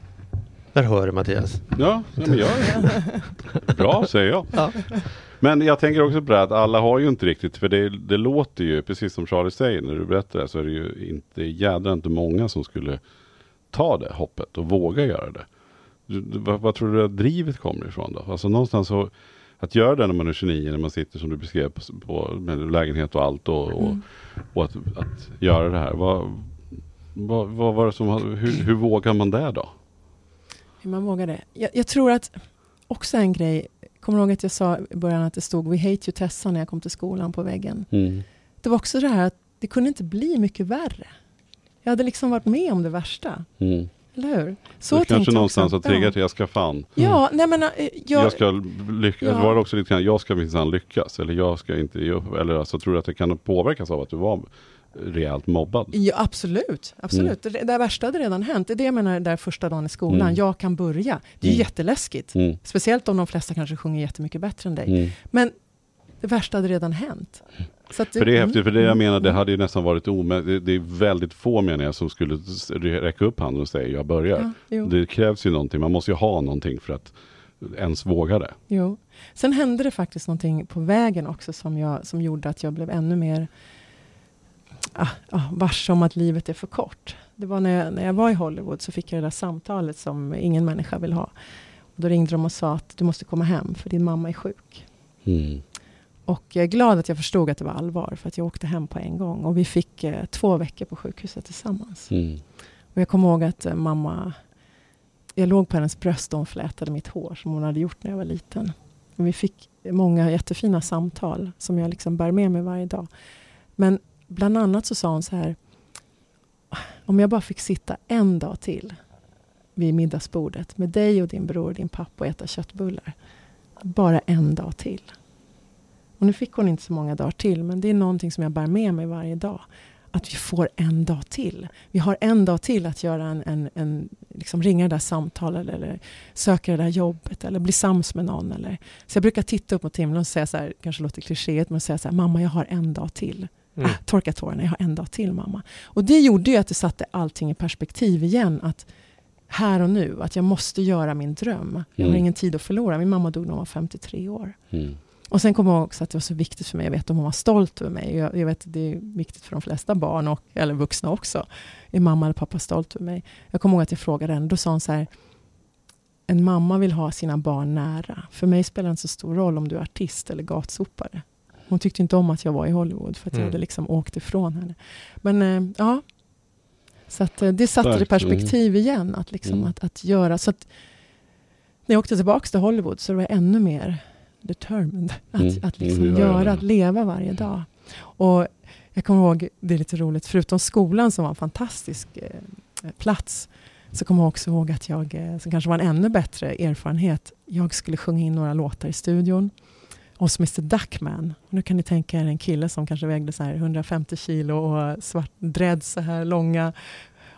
Där hör du Mattias. Ja, ja, men jag Bra säger jag. Ja. Men jag tänker också på det att alla har ju inte riktigt, för det, det låter ju, precis som Charlie säger när du berättar det, så är det ju inte jädra inte många som skulle ta det hoppet och våga göra det. Du, du, vad, vad tror du att drivet kommer ifrån då? Alltså någonstans så, att göra det när man är 29, när man sitter som du beskrev på, på med lägenhet och allt och, och, Mm. och att, att göra det här. Vad, vad, vad var det som, hur, hur vågar man det då? Hur man vågar det. Jag, jag tror att också en grej, kommer du ihåg att jag sa i början att det stod We hate you Tessa när jag kom till skolan på väggen. Mm. Det var också det här att det kunde inte bli mycket värre. Jag hade liksom varit med om det värsta. Mm. Eller hur? Så det kanske någonstans har triggat, Ja, jag ska fan, ja nej men eh, jag, jag ska lyckas, Ja. var det också lite grann, jag ska minsann lyckas, eller jag ska inte ge upp, eller alltså tror du att det kan påverkas av att du var rejält mobbad? Ja, absolut. absolut. Det, det värsta hade redan hänt. Det är det jag menar där första dagen i skolan. Mm. Jag kan börja. Det är Mm. jätteläskigt. Mm. Speciellt om de flesta kanske sjunger jättemycket bättre än dig. Mm. Men det värsta hade redan hänt. Så att För det är häftigt, för det jag mm, menar, det mm. hade ju nästan varit omöjligt. Det, det är väldigt få menar jag som skulle räcka upp handen och säga jag börjar. Ja, Det krävs ju någonting, man måste ju ha någonting för att ens våga det. jo. Sen hände det faktiskt någonting på vägen också som, jag, som gjorde att jag blev ännu mer ah, ah, varse om att livet är för kort. Det var när jag, när jag var i Hollywood så fick jag det där samtalet som ingen människa vill ha. Och då ringde de och sa att du måste komma hem för din mamma är sjuk. Mm. Och jag är glad att jag förstod att det var allvar för att jag åkte hem på en gång. Och vi fick eh, två veckor på sjukhuset tillsammans. Mm. Och jag kommer ihåg att eh, mamma, jag låg på hennes bröst och hon flätade mitt hår som hon hade gjort när jag var liten. Och vi fick många jättefina samtal som jag liksom bär med mig varje dag. Men bland annat så sa hon så här, om jag bara fick sitta en dag till vid middagsbordet med dig och din bror och din pappa och äta köttbullar. Bara en dag till. Och nu fick hon inte så många dagar till, men det är någonting som jag bär med mig varje dag. Att vi får en dag till. Vi har en dag till att göra en, en, en liksom ringa det där samtalet eller söka det där jobbet eller bli sams med någon. Eller. Så jag brukar titta upp mot himlen och säga så här, kanske låter klichéigt, men säga så här, mamma jag har en dag till. Mm. Ah, torka tårarna, jag har en dag till mamma. Och det gjorde ju att det satte allting i perspektiv igen. Att här och nu, att jag måste göra min dröm. Jag har Mm. ingen tid att förlora. Min mamma dog när hon var 53 år. Mm. Och sen kommer jag ihåg också att det var så viktigt för mig. Jag vet om hon var stolt över mig. Jag, jag vet att det är viktigt för de flesta barn, och, eller vuxna också. Är mamma eller pappa stolt över mig? Jag kommer ihåg att jag frågade henne. Då sa hon så här. En mamma vill ha sina barn nära. För mig spelar det inte så stor roll om du är artist eller gatsopare. Hon tyckte inte om att jag var i Hollywood för att jag Mm. hade liksom åkt ifrån henne. Men eh, ja, så att, eh, det satte det i Starkt. perspektiv igen. Att, liksom, Mm. att, att göra. Så att, när jag åkte tillbaka till Hollywood så var jag ännu mer determined. Att, Mm. att liksom Mm, göra det. att leva varje dag. Och jag kommer ihåg, det är lite roligt, förutom skolan som var en fantastisk eh, plats, så kommer jag också ihåg att jag, eh, som kanske var en ännu bättre erfarenhet, jag skulle sjunga in några låtar i studion hos Mr Duckman. Nu kan ni tänka er en kille som kanske vägde så här 150 kilo och svart dreads så här långa.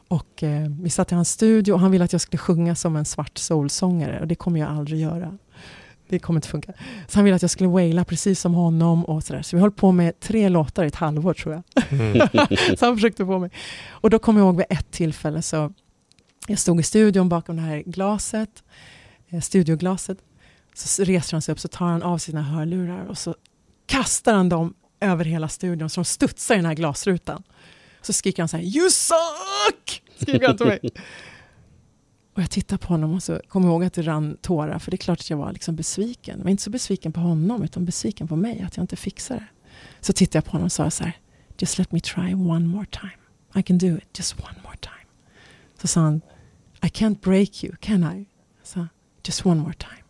Och eh, vi satt i hans studio och han ville att jag skulle sjunga som en svart soulsångare och det kommer jag aldrig göra. Det kommer inte funka. Så han ville att jag skulle waila precis som honom och sådär. Så vi höll på med tre låtar i ett halvår tror jag. Mm. så han försökte få mig. Och då kommer jag ihåg vid ett tillfälle så jag stod i studion bakom det här glaset, eh, studioglaset. Så reser han sig upp så tar han av sina hörlurar och så kastar han dem över hela studion så de studsar i den här glasrutan. Så skriker han så här You suck! Skriker han till mig. Och jag tittar på honom och så kommer jag ihåg att det rann tårar för det är klart att jag var liksom besviken. Men inte så besviken på honom utan besviken på mig att jag inte fixar det. Så tittade jag på honom och sa så här Just let me try one more time. I can do it, just one more time. Så sa han I can't break you, can I? Jag sa Just one more time.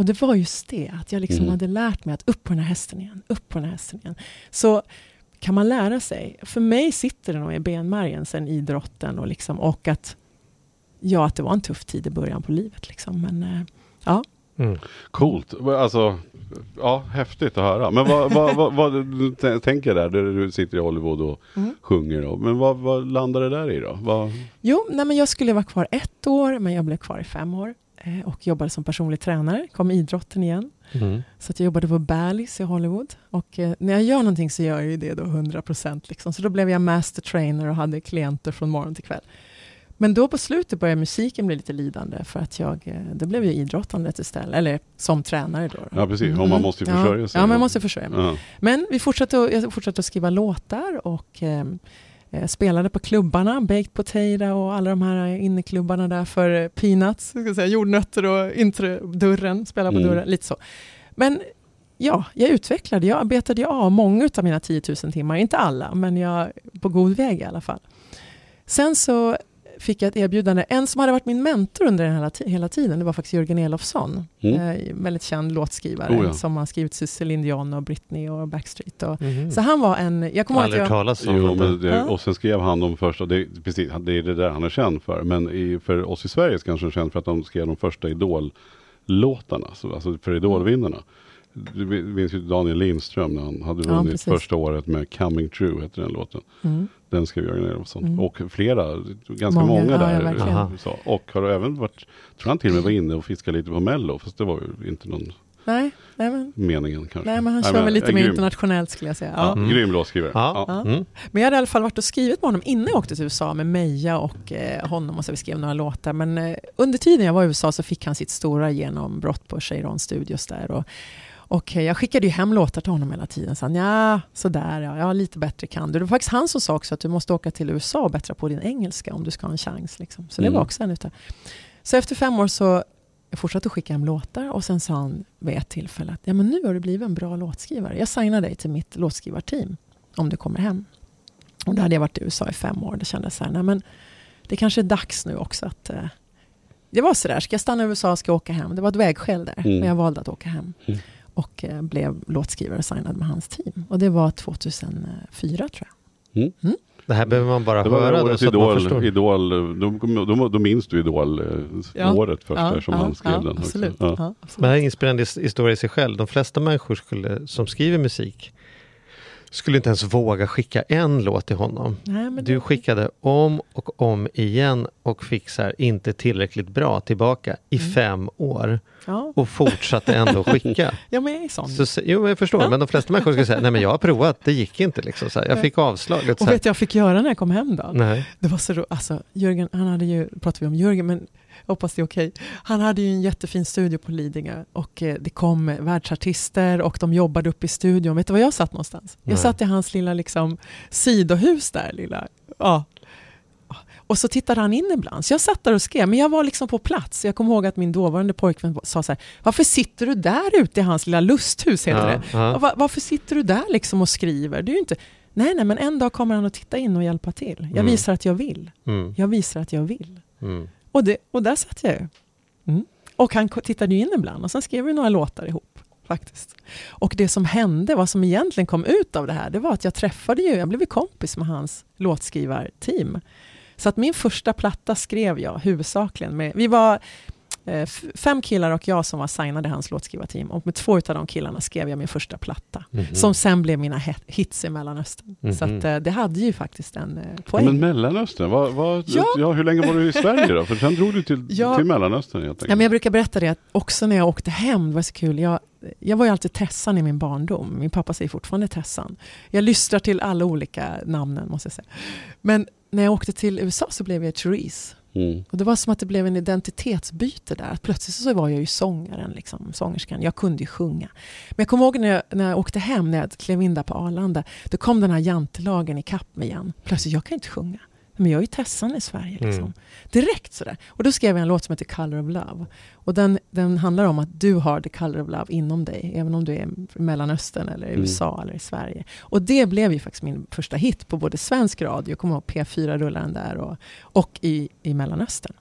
Och det var just det, att jag liksom Mm. hade lärt mig att upp på den här hästen igen, upp på den här hästen igen. Så kan man lära sig. För mig sitter det nog i benmärgen sen idrotten och, liksom, och att, ja, att det var en tuff tid i början på livet. Liksom. Men eh, ja, Mm. Coolt, alltså ja, häftigt att höra. Men vad, vad, vad, vad du tänker där, där du sitter i Hollywood och Mm. sjunger då. Men vad, vad landar det där i då? Vad, Jo, nej men jag skulle vara kvar ett år, men jag blev kvar i fem år. Eh, och jobbade som personlig tränare, kom idrotten igen. Mm. Så att jag jobbade på Bally's i Hollywood. Och eh, när jag gör någonting så gör jag ju det då 100%. Liksom. Så då blev jag master trainer och hade klienter från morgon till kväll. Men då på slutet började musiken bli lite lidande för att jag, eh, då blev jag idrottandet istället, eller som tränare då. Ja, precis. Och man måste ju försörja ja. sig. Ja, man måste försörja mig. ja. Men vi fortsatte, att- jag fortsatte att skriva låtar och eh, spelade på klubbarna, Baked Potato och alla de här inneklubbarna där för eh, peanuts, ska säga, jordnötter och introdörren, spela på Mm. dörren, lite så. Men ja, jag utvecklade, jag arbetade av många av mina 10 000 timmar, inte alla, men jag på god väg i alla fall. Sen så fick jag ett erbjudande. En som hade varit min mentor under den hela, hela tiden, det var faktiskt Jörgen Elofsson. Mm. Eh, väldigt känd låtskrivare Oh ja. som har skrivit Celine Dion och Britney och Backstreet. Och, Mhm. Så han var en... Jag kommer ihåg Aldrig att jag... talas om. Jo, men det, Ja. och sen skrev han de första, det, precis, det är det där han är känd för. Men i, för oss i Sverige så kanske han är känd för att de skrev de första Idol-låtarna, så, alltså för Idol-vinnarna. Du minns ju Daniel Lindström när han hade Ja, vunnit precis. första året med Coming True, heter den låten. Mm. Den skrev Jörgen Elofsson. Mm. Och flera, ganska Många, många, ja, där. ja, så. Och har även varit, tror han till och med var inne och fiskade lite på Mello, fast det var ju inte någon Nej, nej, men, meningen kanske. nej, men han kör väl lite mer grym. internationellt skulle jag säga. Ja, Ja. Mm. Grym låtskrivare. Ja. Ja. Mm. Men jag hade i alla fall varit och skrivit med honom innan jag åkte till USA med Meja och eh, honom och så vi skrev några låtar. Men eh, under tiden jag var i USA så fick han sitt stora genombrott på Cheiron Studios där. Och, och jag skickade ju hem låtar till honom hela tiden. Så han, ja, sådär, ja, ja, lite bättre kan du. Det var faktiskt han som sa också att du måste åka till USA och bättra på din engelska om du ska ha en chans. Liksom. Så det Mm. var också en utav. Så efter fem år så jag fortsatte att skicka hem låtar och sen sa han vid ett tillfälle att ja, men nu har du blivit en bra låtskrivare. Jag signar dig till mitt låtskrivarteam om du kommer hem. Och då hade jag varit i USA i fem år. Det kändes så här, nej men det kanske är dags nu också att... Eh, det var så där, ska jag stanna i USA ska jag åka hem. Det var ett vägskäl där, Mm. men jag valde att åka hem. Mm. Och eh, blev låtskrivare och signad med hans team. Och det var 2004 tror jag. Det här behöver man bara Det var höra då, så att man idol, förstår. idol då, då, då minns du Idol eh, Ja. året först där som han skrev ja, den. Absolut. Ja. Ja, Men absolut. det här är en inspirerande his- historia i sig själv. De flesta människor skulle, som skriver musik skulle inte ens våga skicka en låt till honom. Nej, Du det- skickade om och om igen och fick så här, inte tillräckligt bra tillbaka i Mm. fem år Ja. och fortsatte ändå skicka. ja, men jag är sån. Så, jo, jag förstår, Ja. men de flesta människor skulle säga, nej men jag har provat, det gick inte liksom. Så här, jag fick avslag. Så Och vet du jag fick göra när jag kom hem då? nej. Det var så ro- alltså Jörgen, han hade ju, pratar vi om Jörgen, men hoppas det är okej. Han hade ju en jättefin studio på Lidingö och eh, det kom världsartister och de jobbade upp i studion. Vet du var jag satt någonstans? Nej. Jag satt i hans lilla liksom, sidohus där. Lilla, ja. Och så tittade han in ibland. Så jag satt där och skrev, men jag var liksom på plats. Jag kommer ihåg att min dåvarande pojkvän sa så här, varför sitter du där ute i hans lilla lusthus? Heter Ja, det. ja. Va- Varför sitter du där liksom och skriver? Du är inte... Nej, nej, men en dag kommer han att titta in och hjälpa till. Jag Mm. visar att jag vill. Mm, Jag visar att jag vill. mm. Och, det, och där satt jag ju. Mm. Och han tittade ju in ibland och sen skrev vi några låtar ihop. faktiskt. Och det som hände, vad som egentligen kom ut av det här, det var att jag träffade ju, jag blev kompis med hans låtskrivarteam. Så att min första platta skrev jag huvudsakligen med, vi var fem killar och jag som var signade hans låtskrivarteam. Och med två av de killarna skrev jag min första platta. Mhm. Som sen blev mina hits i Mellanöstern. Så Mhm. att, eh, det hade ju faktiskt en eh, Ja, poäng. men Mellanöstern, vad, vad, ja. Ja. hur länge var du i Sverige då? För sen drog du till, Ja. till Mellanöstern helt Ja, enkelt. men jag brukar berätta det att också när jag åkte hem, det var så kul. Jag, jag var ju alltid Tessan i min barndom. Min pappa säger fortfarande Tessan. Jag lystrar till alla olika namnen måste jag säga. Men när jag åkte till USA så blev jag Therese. Mm. Och det var som att det blev en identitetsbyte där. Att plötsligt så var jag ju sångaren, liksom, sångerskan. Jag kunde ju sjunga. Men jag kommer ihåg när jag, när jag åkte hem, när jag klev in där på Arlanda. Då kom den här jantelagen i kapp mig igen. Plötsligt, jag kan inte sjunga. Men jag är ju Tessan i Sverige. Liksom. Mm. Direkt sådär. Och då skrev jag en låt som heter Color of Love. Och den, den handlar om att du har the color of love inom dig. Även om du är i Mellanöstern eller i Mm. USA eller i Sverige. Och det blev ju faktiskt min första hit på både svensk radio, jag kommer ihåg P4 rullar den där, och, och i, i Mellanöstern.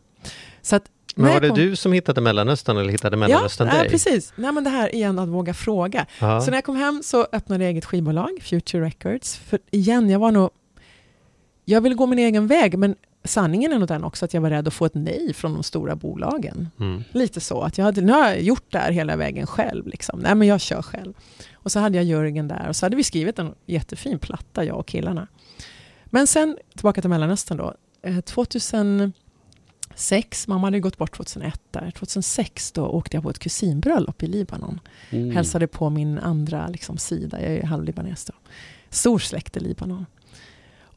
Så att, Men var det du som hittade Mellanöstern eller hittade Mellanöstern ja, dig? Ja, precis. Nej, men det här igen att våga fråga. Ja. Så när jag kom hem så öppnade jag eget skivbolag, Future Records. För igen, jag var nog... Jag ville gå min egen väg, men sanningen är nog den också att jag var rädd att få ett nej från de stora bolagen. Mm. Lite så, att jag hade, nu har jag gjort det här hela vägen själv. Liksom. Nej, men jag kör själv. Och så hade jag Jörgen där och så hade vi skrivit en jättefin platta, jag och killarna. Men sen, tillbaka till Mellanöstern då. Eh, 2006, mamma hade gått bort 2001 där. 2006 då åkte jag på ett kusinbröllop i Libanon. Mm. Hälsade på min andra liksom, sida, jag är halvlibanes då. Stor släkt i Libanon.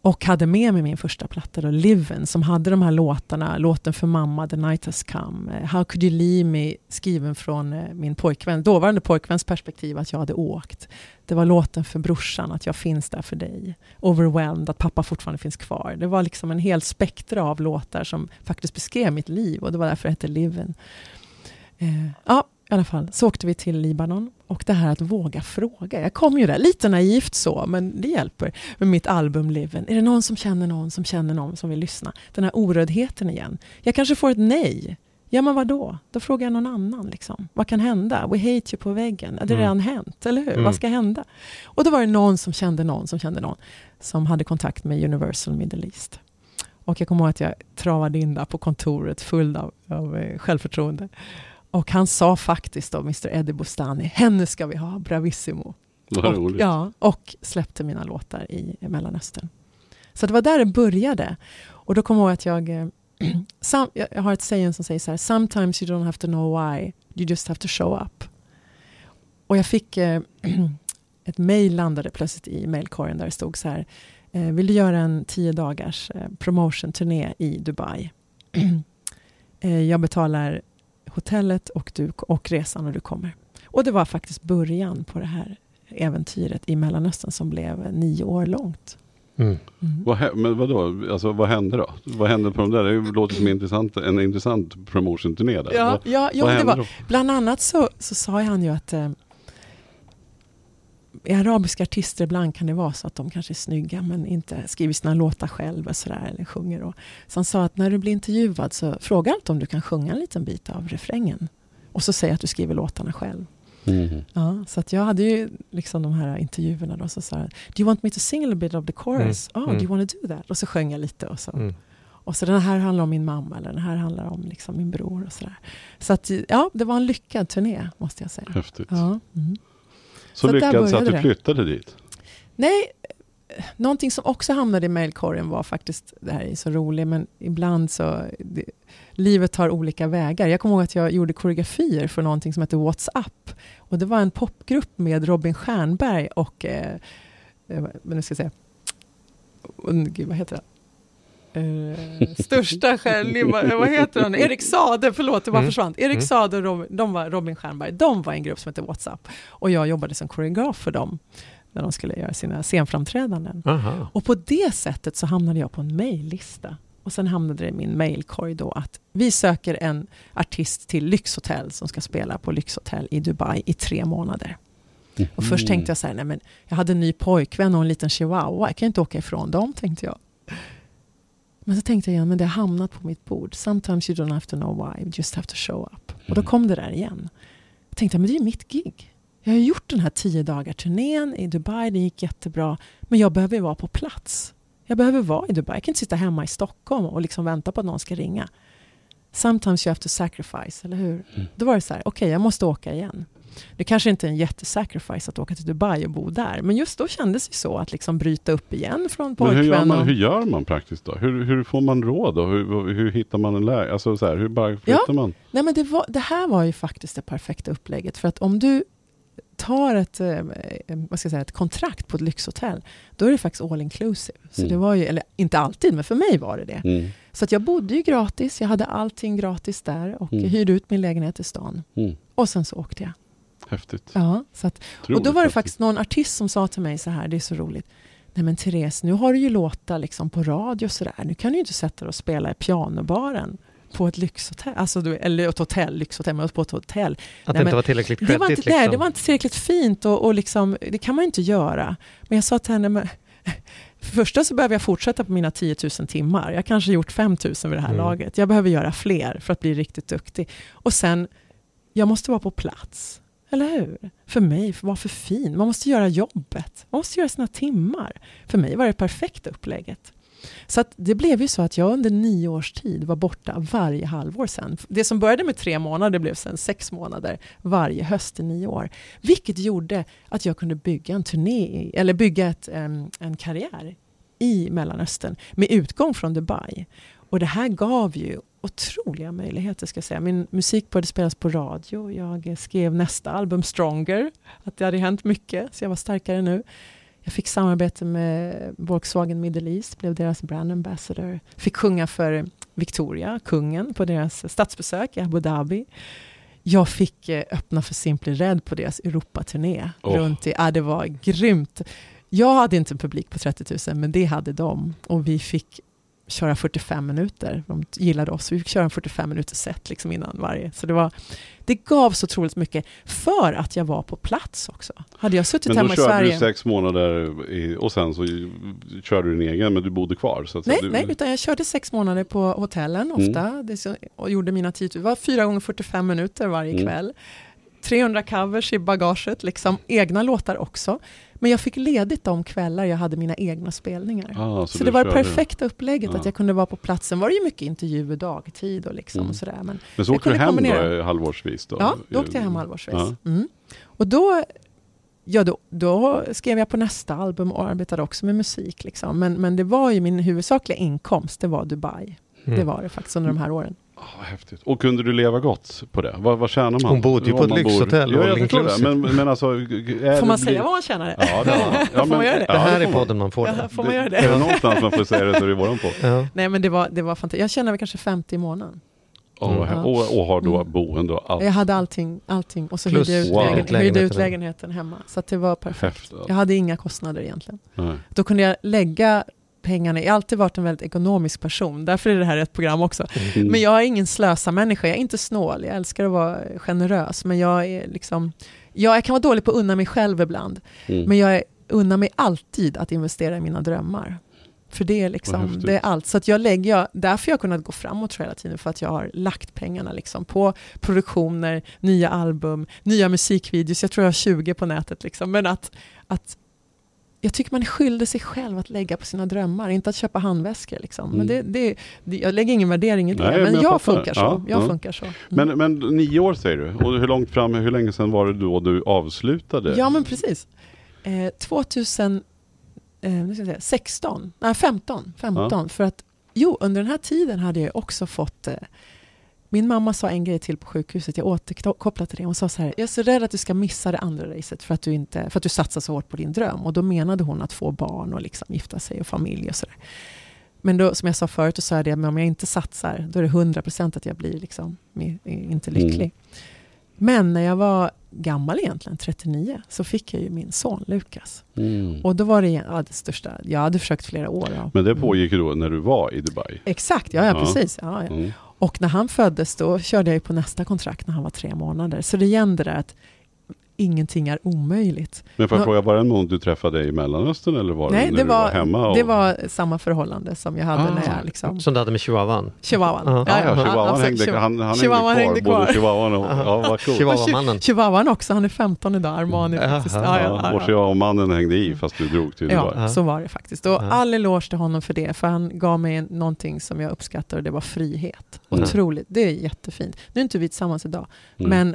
Och hade med mig min första platta, då, Liven, som hade de här låtarna. Låten för mamma, The Night Has Come. Eh, How Could You Leave Me, skriven från eh, min pojkvän, dåvarande pojkväns perspektiv att jag hade åkt. Det var låten för brorsan, att jag finns där för dig. Overwhelmed, att pappa fortfarande finns kvar. Det var liksom en hel spektra av låtar som faktiskt beskrev mitt liv och det var därför det hette Liven. Eh, ja, i alla fall, så åkte vi till Libanon. Och det här att våga fråga. Jag kom ju där, lite naivt så, men det hjälper med mitt album Liven. Är det någon som känner någon som känner någon som vill lyssna? Den här orördheten igen. Jag kanske får ett nej. Ja, men vad då? Då frågar jag någon annan. Liksom. Vad kan hända? We hate you på väggen. Det har Mm. redan hänt, eller hur? Mm. Vad ska hända? Och då var det någon som kände någon som kände någon som hade kontakt med Universal Middle East. Och jag kommer ihåg att jag travade in där på kontoret full av, av eh, självförtroende. Och han sa faktiskt då, Mr Eddie Bostani, henne ska vi ha, bravissimo. Och, ja, och släppte mina låtar i Mellanöstern. Så det var där det började. Och då kommer jag ihåg att jag, eh, sam, jag har ett saying som säger så här, sometimes you don't have to know why, you just have to show up. Och jag fick eh, ett mejl landade plötsligt i mailkorgen där det stod så här, eh, vill du göra en tio dagars eh, promotion-turné i Dubai? eh, jag betalar hotellet och, du, och resan och du kommer. Och det var faktiskt början på det här äventyret i Mellanöstern som blev nio år långt. Mm. Mm. Vad, men vadå, alltså, vad hände då? Vad hände på de där? Det låter som en intressant, en intressant promotion-turné. Ja, vad, ja, jo, vad det hände var, då? bland annat så, så sa han ju att eh, arabiska artister ibland kan det vara så att de kanske är snygga men inte skriver sina låtar själva sådär, eller sjunger. Och, så han sa att när du blir intervjuad så fråga alltid om du kan sjunga en liten bit av refrängen. Och så säg att du skriver låtarna själv. Mhm. Ja, så att jag hade ju liksom de här intervjuerna då. Så sa do you want me to sing a little bit of the chorus? Mm, Oh, mm. do you want to do that? Och så sjöng jag lite. Och så, Mm. och så den här handlar om min mamma, eller den här handlar om liksom min bror. och sådär. Så att, ja, det var en lyckad turné, måste jag säga. Häftigt. Ja. Mm. Så, Så där lyckad så att du det. flyttade dit? Nej, eh, någonting som också hamnade i mailkorgen var faktiskt, det här är så roligt, men ibland så, det, livet tar olika vägar. Jag kommer ihåg att jag gjorde koreografier för någonting som heter WhatsApp. Och det var en popgrupp med Robin Stjernberg och, eh, eh, men nu ska jag säga, oh, gud vad heter det? Eh, största stjärn, vad heter han? Erik Sade, förlåt det bara Mm. försvann. Erik Mm. Sade och Robin, de var Robin Stjernberg, de var en grupp som hette WhatsApp. Och jag jobbade som koreograf för dem när de skulle göra sina scenframträdanden. Aha. Och på det sättet så hamnade jag på en mejllista. Och sen hamnade det i min mejlkorg då att vi söker en artist till Lyxhotell som ska spela på Lyxhotell i Dubai i tre månader. Och först tänkte jag så här, nej men jag hade en ny pojkvän och en liten chihuahua, jag kan ju inte åka ifrån dem, tänkte jag. Men så tänkte jag igen, men det har hamnat på mitt bord. Sometimes you don't have to know why, you just have to show up. Och då kom det där igen. Jag tänkte, men det är ju mitt gig. Jag har gjort den här tio dagar turnén i Dubai, det gick jättebra. Men jag behöver ju vara på plats. Jag behöver vara i Dubai. Jag kan inte sitta hemma i Stockholm och liksom vänta på att någon ska ringa. Sometimes you have to sacrifice, eller hur? Då var det så här, okej, jag måste åka igen. Det kanske inte är en jättesacrifice att åka till Dubai och bo där. Men just då kändes det så att liksom bryta upp igen från Men hur gör, pojkvän. man, och- hur gör man praktiskt då? Hur, hur får man råd då? Hur, hur hittar man en läge? Alltså så här, hur bara flyttar man? Nej, men det, var, det här var ju faktiskt det perfekta upplägget. För att om du tar ett, eh, eh, vad ska jag säga, ett kontrakt på ett lyxhotell, då är det faktiskt all inclusive. Så Mm. det var ju, eller inte alltid, men för mig var det det. Mm. Så att jag bodde ju gratis, jag hade allting gratis där och Mm. hyrde ut min lägenhet i stan. Mm. Och sen så åkte jag. Häftigt. Ja, så att, och då var det faktiskt någon artist som sa till mig så här, det är så roligt. Nej men Therese, nu har du ju låtar liksom på radio och sådär. Nu kan du ju inte sätta dig och spela i pianobaren på ett lyxhotell. Alltså, du- eller ett hotell, lyxhotell, men på ett hotell. Att Nej, det inte men var tillräckligt Det var, credit inte, liksom. det var inte tillräckligt fint och, och liksom, det kan man ju inte göra. Men jag sa till henne, men, för första så behöver jag fortsätta på mina 10 000 timmar. Jag kanske gjort 5 000 vid det här Mm. laget. Jag behöver göra fler för att bli riktigt duktig. Och sen, jag måste vara på plats. Eller hur? För mig, var vara för fin. Man måste göra jobbet. Man måste göra sina timmar. För mig var det perfekta upplägget. Så att det blev ju så att jag under nio års tid var borta varje halvår sen. Det som började med tre månader blev sen sex månader varje höst i nio år. Vilket gjorde att jag kunde bygga en turné, eller bygga ett, en, en karriär i Mellanöstern med utgång från Dubai. Och det här gav ju otroliga möjligheter ska jag säga. Min musik började spelas på radio. Jag skrev nästa album Stronger. Att det hade hänt mycket, så jag var starkare nu. Jag fick samarbete med Volkswagen Middle East, blev deras brand ambassador. Fick sjunga för Victoria, kungen, på deras statsbesök i Abu Dhabi. Jag fick eh, öppna för Simply Red på deras Europaturné. Runt i, ja, det var grymt. Jag hade inte en publik på 30 000, men det hade de. Och vi fick köra 45 minuter. De gillade oss, vi fick köra en 45 minuters set liksom innan varje. Så det, var, det gav så otroligt mycket för att jag var på plats också. Hade jag suttit Men hemma då i körde Sverige... du sex månader i, och sen så körde du din egen men du bodde kvar. Så Nej, du, nej, utan jag körde sex månader på hotellen Mm. ofta så, och gjorde mina 10 Det var fyra gånger 45 minuter varje Mm. kväll. 300 covers i bagaget, liksom egna låtar också. Men jag fick ledigt de kvällar jag hade mina egna spelningar. Ah, så du det var det perfekta upplägget, Ja. att jag kunde vara på platsen. var det ju mycket intervjuer dagtid och, liksom Mm. och sådär. Men Men så jag åkte du kunde hem kombinera. då halvårsvis? Då? Ja, då åkte jag hem halvårsvis. Ja. Mm. Och då, ja, då, då skrev jag på nästa album och arbetade också med musik. Liksom. Men, men det var ju min huvudsakliga inkomst, det var Dubai. Mm. Det var det faktiskt under de här åren. Vad häftigt. Och kunde du leva gott på det? Vad, vad tjänar man? Hon bodde ju på ett lyxhotell, Ja, jag det. Men, men alltså... Får man det- säga vad man tjänar? Ja, det man. Ja, Får man göra det? ja, det här får är podden man får Ja, det. får man göra Är det? det någonstans man får säga det så är det våran på. Ja. Nej men det var, det var fantastiskt. Jag tjänade kanske 50 i månaden. Oh, Ja. och, och har då Mm. boende och allt. Jag hade allting, allting. och så Plus hyrde jag ut, wow. lägen, hyrde ut lägenheten. lägenheten hemma. Så att det var perfekt. Häftigt. Jag hade inga kostnader egentligen. Nej. Då kunde jag lägga pengarna, jag har alltid varit en väldigt ekonomisk person, därför är det här ett program också. Mm. Men jag är ingen slösa-människa, jag är inte snål, jag älskar att vara generös, men jag är liksom, ja, jag kan vara dålig på att unna mig själv ibland, Mm. men jag är, unnar mig alltid att investera i mina drömmar. För det är, liksom, det är allt. Så att jag lägger, jag, därför har jag kunnat gå framåt hela tiden, för att jag har lagt pengarna liksom på produktioner, nya album, nya musikvideos. Jag tror jag har 20 på nätet. Liksom. Men att, att jag tycker man är skyldig sig själv att lägga på sina drömmar, inte att köpa handväskor. Liksom. Men det, Mm. det, det, jag lägger ingen värdering i det, Nej, men, jag jag, funkar så. Ja, jag ja. funkar så. Mm. Men, men nio år säger du. Och hur långt fram, hur länge sedan var det då du avslutade? Ja, men precis. Eh, 2000, eh, nu ska jag säga, 16, nej 15, 15 för att jo, under den här tiden hade jag också fått eh, min mamma sa en grej till på sjukhuset, jag återkopplar till det. Hon sa så här, jag är så rädd att du ska missa det andra racet för att du, inte, för att du satsar så hårt på din dröm. Och då menade hon att få barn och liksom gifta sig och familj och sådär. Men då, som jag sa förut, då sa jag det, men om jag inte satsar, då är det 100% att jag blir liksom, inte lycklig. Mm. Men när jag var gammal egentligen, 39, så fick jag ju min son Lukas. Mm. Och då var det, ja, det största, jag hade försökt flera år. Ja. Men det pågick ju då när du var i Dubai. Exakt, ja, ja, Ja. precis. Ja, ja. Mm. Och när han föddes då körde jag ju på nästa kontrakt när han var tre månader. Så det igen det där att ingenting är omöjligt. Men får jag fråga, var det någon du träffade i Mellanöstern eller var Nej, det när det du var, var hemma? Och... det var samma förhållande som jag hade Ah. när jag liksom... Som du hade med chihuahuan. Chihuahuan. Ja. Ja, ja, chihuahuan hängde, han, han Chihuahuan hängde kvar, hängde både chihuahuan och... Ja, vad coolt. Chihuahua-mannen. Chihuahuan också, han är 15 idag, Armani Jaha. faktiskt. Ja, Ja, ja, och ja, chihuahuamannen hängde i fast du drog till Dubai. ja, så var det faktiskt. Och Ja. all eloge till honom för det, för han gav mig någonting som jag uppskattar och det var frihet. Mm. Otroligt, det är jättefint. Nu är inte vi tillsammans idag, Mm. men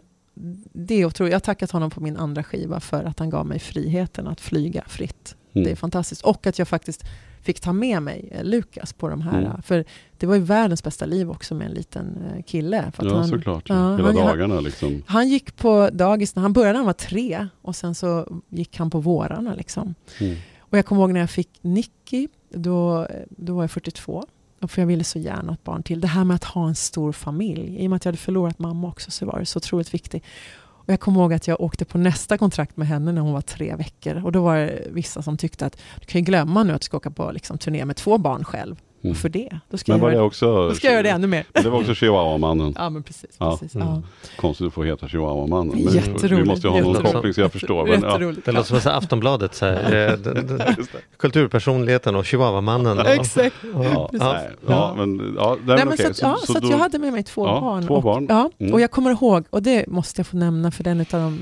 det är otroligt. Jag har tackat honom på min andra skiva för att han gav mig friheten att flyga fritt. Mm. Det är fantastiskt. Och att jag faktiskt fick ta med mig eh, Lukas på de här. Mm. För det var ju världens bästa liv också med en liten eh, kille. För Ja, han, såklart. ja, Hela han- dagarna liksom. han gick på dagis när han började när han var tre och sen så gick han på vårarna. Liksom. Mm. Och jag kommer ihåg när jag fick Nicky, då, då var jag 42. Och För jag ville så gärna ha ett barn till. Det här med att ha en stor familj. I och med att jag hade förlorat mamma också så var det så otroligt viktigt. Och jag kommer ihåg att jag åkte på nästa kontrakt med henne när hon var tre veckor. Och då var det vissa som tyckte att du kan ju glömma nu att du ska åka på liksom, turné med två barn själv. Mm. För det? Då ska, Men jag var göra, det också... då ska jag göra det ännu mer. Men det var också chihuahuamannen. Ja men precis. Ja. precis. Mm. Ja. Konstigt att få heta chihuahuamannen. Men Jätteroligt. Vi måste ju ha någon koppling så jag förstår. Men, ja. Det låter som så här Aftonbladet, så här, eh, kulturpersonligheten och chihuahuamannen. och- Exakt. Ja, nej, ja, men, ja, nej, men okej, så ja, då- jag hade med mig två Ja, barn. två och, barn. Ja, Mm. och jag kommer ihåg, och det måste jag få nämna för den av de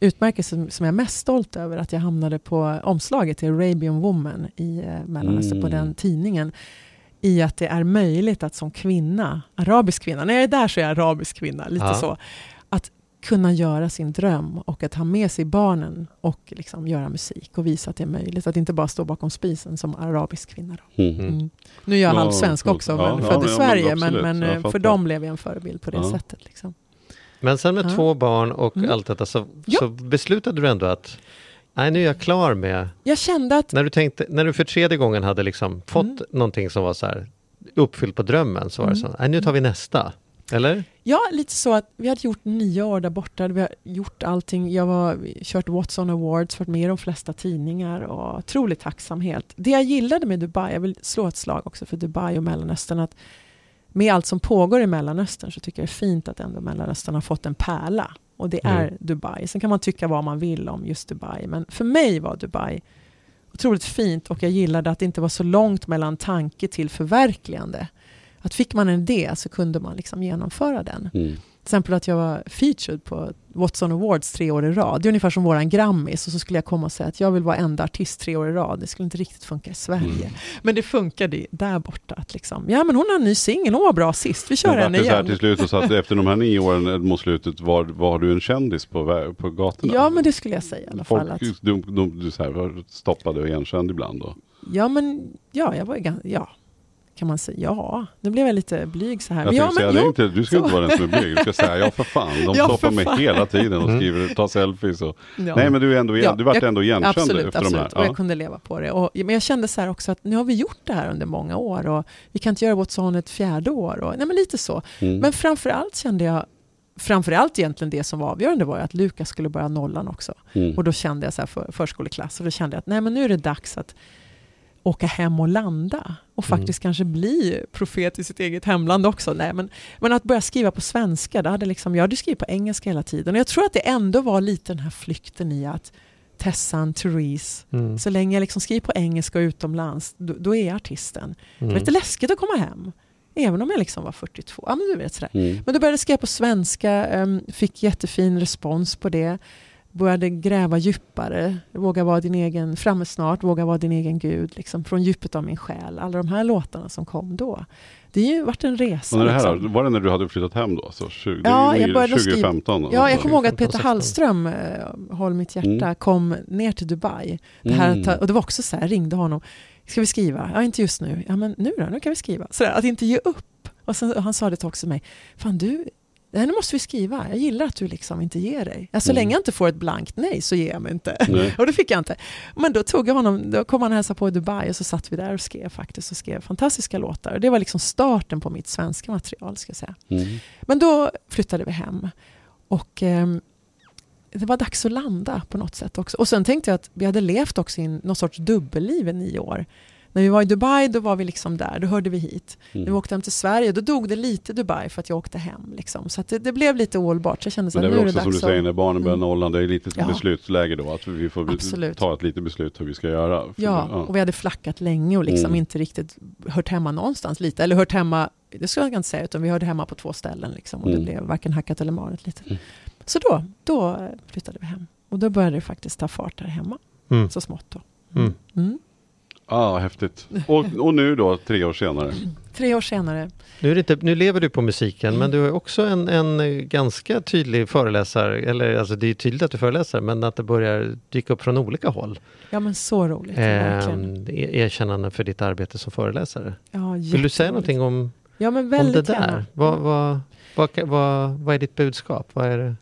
utmärkelser som, jag är mest stolt över, att jag hamnade på omslaget till Arabian Woman i eh, Mellanöstern, på Mm. den tidningen. I att det är möjligt att som kvinna, arabisk kvinna, när jag är där så är jag arabisk kvinna, lite Ja. så. Att kunna göra sin dröm och att ha med sig barnen och liksom göra musik och visa att det är möjligt. Att inte bara stå bakom spisen som arabisk kvinna. Mm. Mm. Nu är jag Ja, halvsvensk också, men ja, född i Sverige. men Men, men, eh, för dem blev jag en förebild på det sättet. Liksom. Men sen med Ja. två barn och Mm. allt detta så, Ja. så beslutade du ändå att nej, nu är jag klar med... Jag kände att När du, tänkte, när du för tredje gången hade liksom fått Mm. någonting som var så här uppfyllt på drömmen så var det Mm. så, nej nu tar vi nästa. Eller? Ja, lite så att vi hade gjort nio år där borta. Vi har gjort allting. Jag har kört Watson Awards, varit med i de flesta tidningar och otrolig tacksamhet. Det jag gillade med Dubai, jag vill slå ett slag också för Dubai och Mellanöstern, att med allt som pågår i Mellanöstern så tycker jag det är fint att ändå Mellanöstern har fått en pärla. Och det är Mm. Dubai. Sen kan man tycka vad man vill om just Dubai. Men för mig var Dubai otroligt fint och jag gillade att det inte var så långt mellan tanke till förverkligande. Att fick man en idé så kunde man liksom genomföra den. Mm. Till exempel att jag var featured på Watson Awards tre år i rad. Det är ungefär som våran Grammis och så skulle jag komma och säga att jag vill vara enda artist tre år i rad. Det skulle inte riktigt funka i Sverige. Mm. Men det funkade där borta. Att liksom, ja men hon har en ny singel, hon var bra sist, vi kör henne så här igen. till slut och så att efter de här nio åren mot slutet var, var du en kändis på, på gatorna? Ja men det skulle jag säga i alla Folk, fall. Att, du, du, du så här, stoppade och igenkänd ibland då? ja men ja, jag var ju ganska, ja. Kan man säga, ja. Nu blev jag lite blyg så här. Jag Men ja, säga, jo. inte, du ska så- inte vara den som är blyg. Du ska säga, ja för fan, de Ja, stoppar mig hela tiden och Mm. skriver, tar selfies och... Ja. Nej men du är ändå, Ja, du vart jag- ändå igenkänd Absolut, efter absolut. de här. Och Ja. jag kunde leva på det. Och, men jag kände så här också att nu har vi gjort det här under många år och vi kan inte göra What's On ett fjärde år. Och, nej men lite så. Mm. Men framförallt kände jag, framförallt egentligen det som var avgörande var att Lukas skulle börja nollan också. Mm. Och då kände jag så här för, förskoleklass och då kände jag att nej men nu är det dags att åka hem och landa och Mm. faktiskt kanske bli profet i sitt eget hemland också. Nej, men, men att börja skriva på svenska, det hade liksom, jag hade skrivit på engelska hela tiden. Och jag tror att det ändå var lite den här flykten i att Tessan, Therese, Mm. så länge jag liksom skriver på engelska och utomlands, då, då är jag artisten. Det var Mm. lite läskigt att komma hem. Även om jag liksom var 42. Ja, men du vet sådär. Mm. Men då började jag skriva på svenska, em, fick jättefin respons på det. Började gräva djupare, våga vara din egen, framme snart, våga vara din egen gud, liksom, från djupet av min själ. Alla de här låtarna som kom då. Det har ju varit en resa. Det här liksom. var det när du hade flyttat hem då? Så 20, Ja, jag började skriva- 2015? Ja, jag alltså. kommer ihåg att 15, Peter 16. Hallström, eh, Håll mitt hjärta, Mm. kom ner till Dubai. Det här, Mm. och det var också så här, ringde honom. Ska vi skriva? Ja, inte just nu. Ja, men nu då? Nu kan vi skriva. Så där, att inte ge upp. Och, sen, och han sa det också till mig. Fan du, nej, nu måste vi skriva. Jag gillar att du liksom inte ger dig. Ja, så Mm. länge jag inte får ett blankt nej så ger jag mig inte. Nej. och det fick jag inte. Men då tog jag honom, då kom han och hälsade på i Dubai och så satt vi där och skrev faktiskt och skrev fantastiska låtar. Och det var liksom starten på mitt svenska material ska jag säga. Mm. Men då flyttade vi hem. Och ehm, det var dags att landa på något sätt också. Och sen tänkte jag att vi hade levt också i någon sorts dubbelliv i nio år. När vi var i Dubai, då var vi liksom där, då hörde vi hit. När vi Mm. åkte hem till Sverige, då dog det lite Dubai för att jag åkte hem. Liksom. Så att det, det blev lite ohållbart. Så jag kände så Men det är också som du säger när barnen börjar Mm. nollan, det är lite Ja. beslutsläge då. Att vi får Absolut. ta ett litet beslut hur vi ska göra. För- Ja, och vi hade flackat länge och liksom Mm. inte riktigt hört hemma någonstans lite. Eller hört hemma, det ska jag inte säga, utan vi hörde hemma på två ställen. Liksom, och Mm. det blev varken hackat eller malet lite. Mm. Så då, då flyttade vi hem. Och då började det faktiskt ta fart där hemma, Mm. så smått då. Ah, häftigt. Och, och nu då, tre år senare. Tre år senare. Nu, är det inte, nu lever du på musiken, Mm. men du är också en, en ganska tydlig föreläsare, eller alltså det är tydligt att du föreläser, men att det börjar dyka upp från olika håll. Ja men så roligt. Eh, det är erkännande för ditt arbete som föreläsare. Ja, Vill du säga någonting om, Ja men om det väldigt där? gärna. Vad, vad, vad, vad, vad är ditt budskap? Vad är det?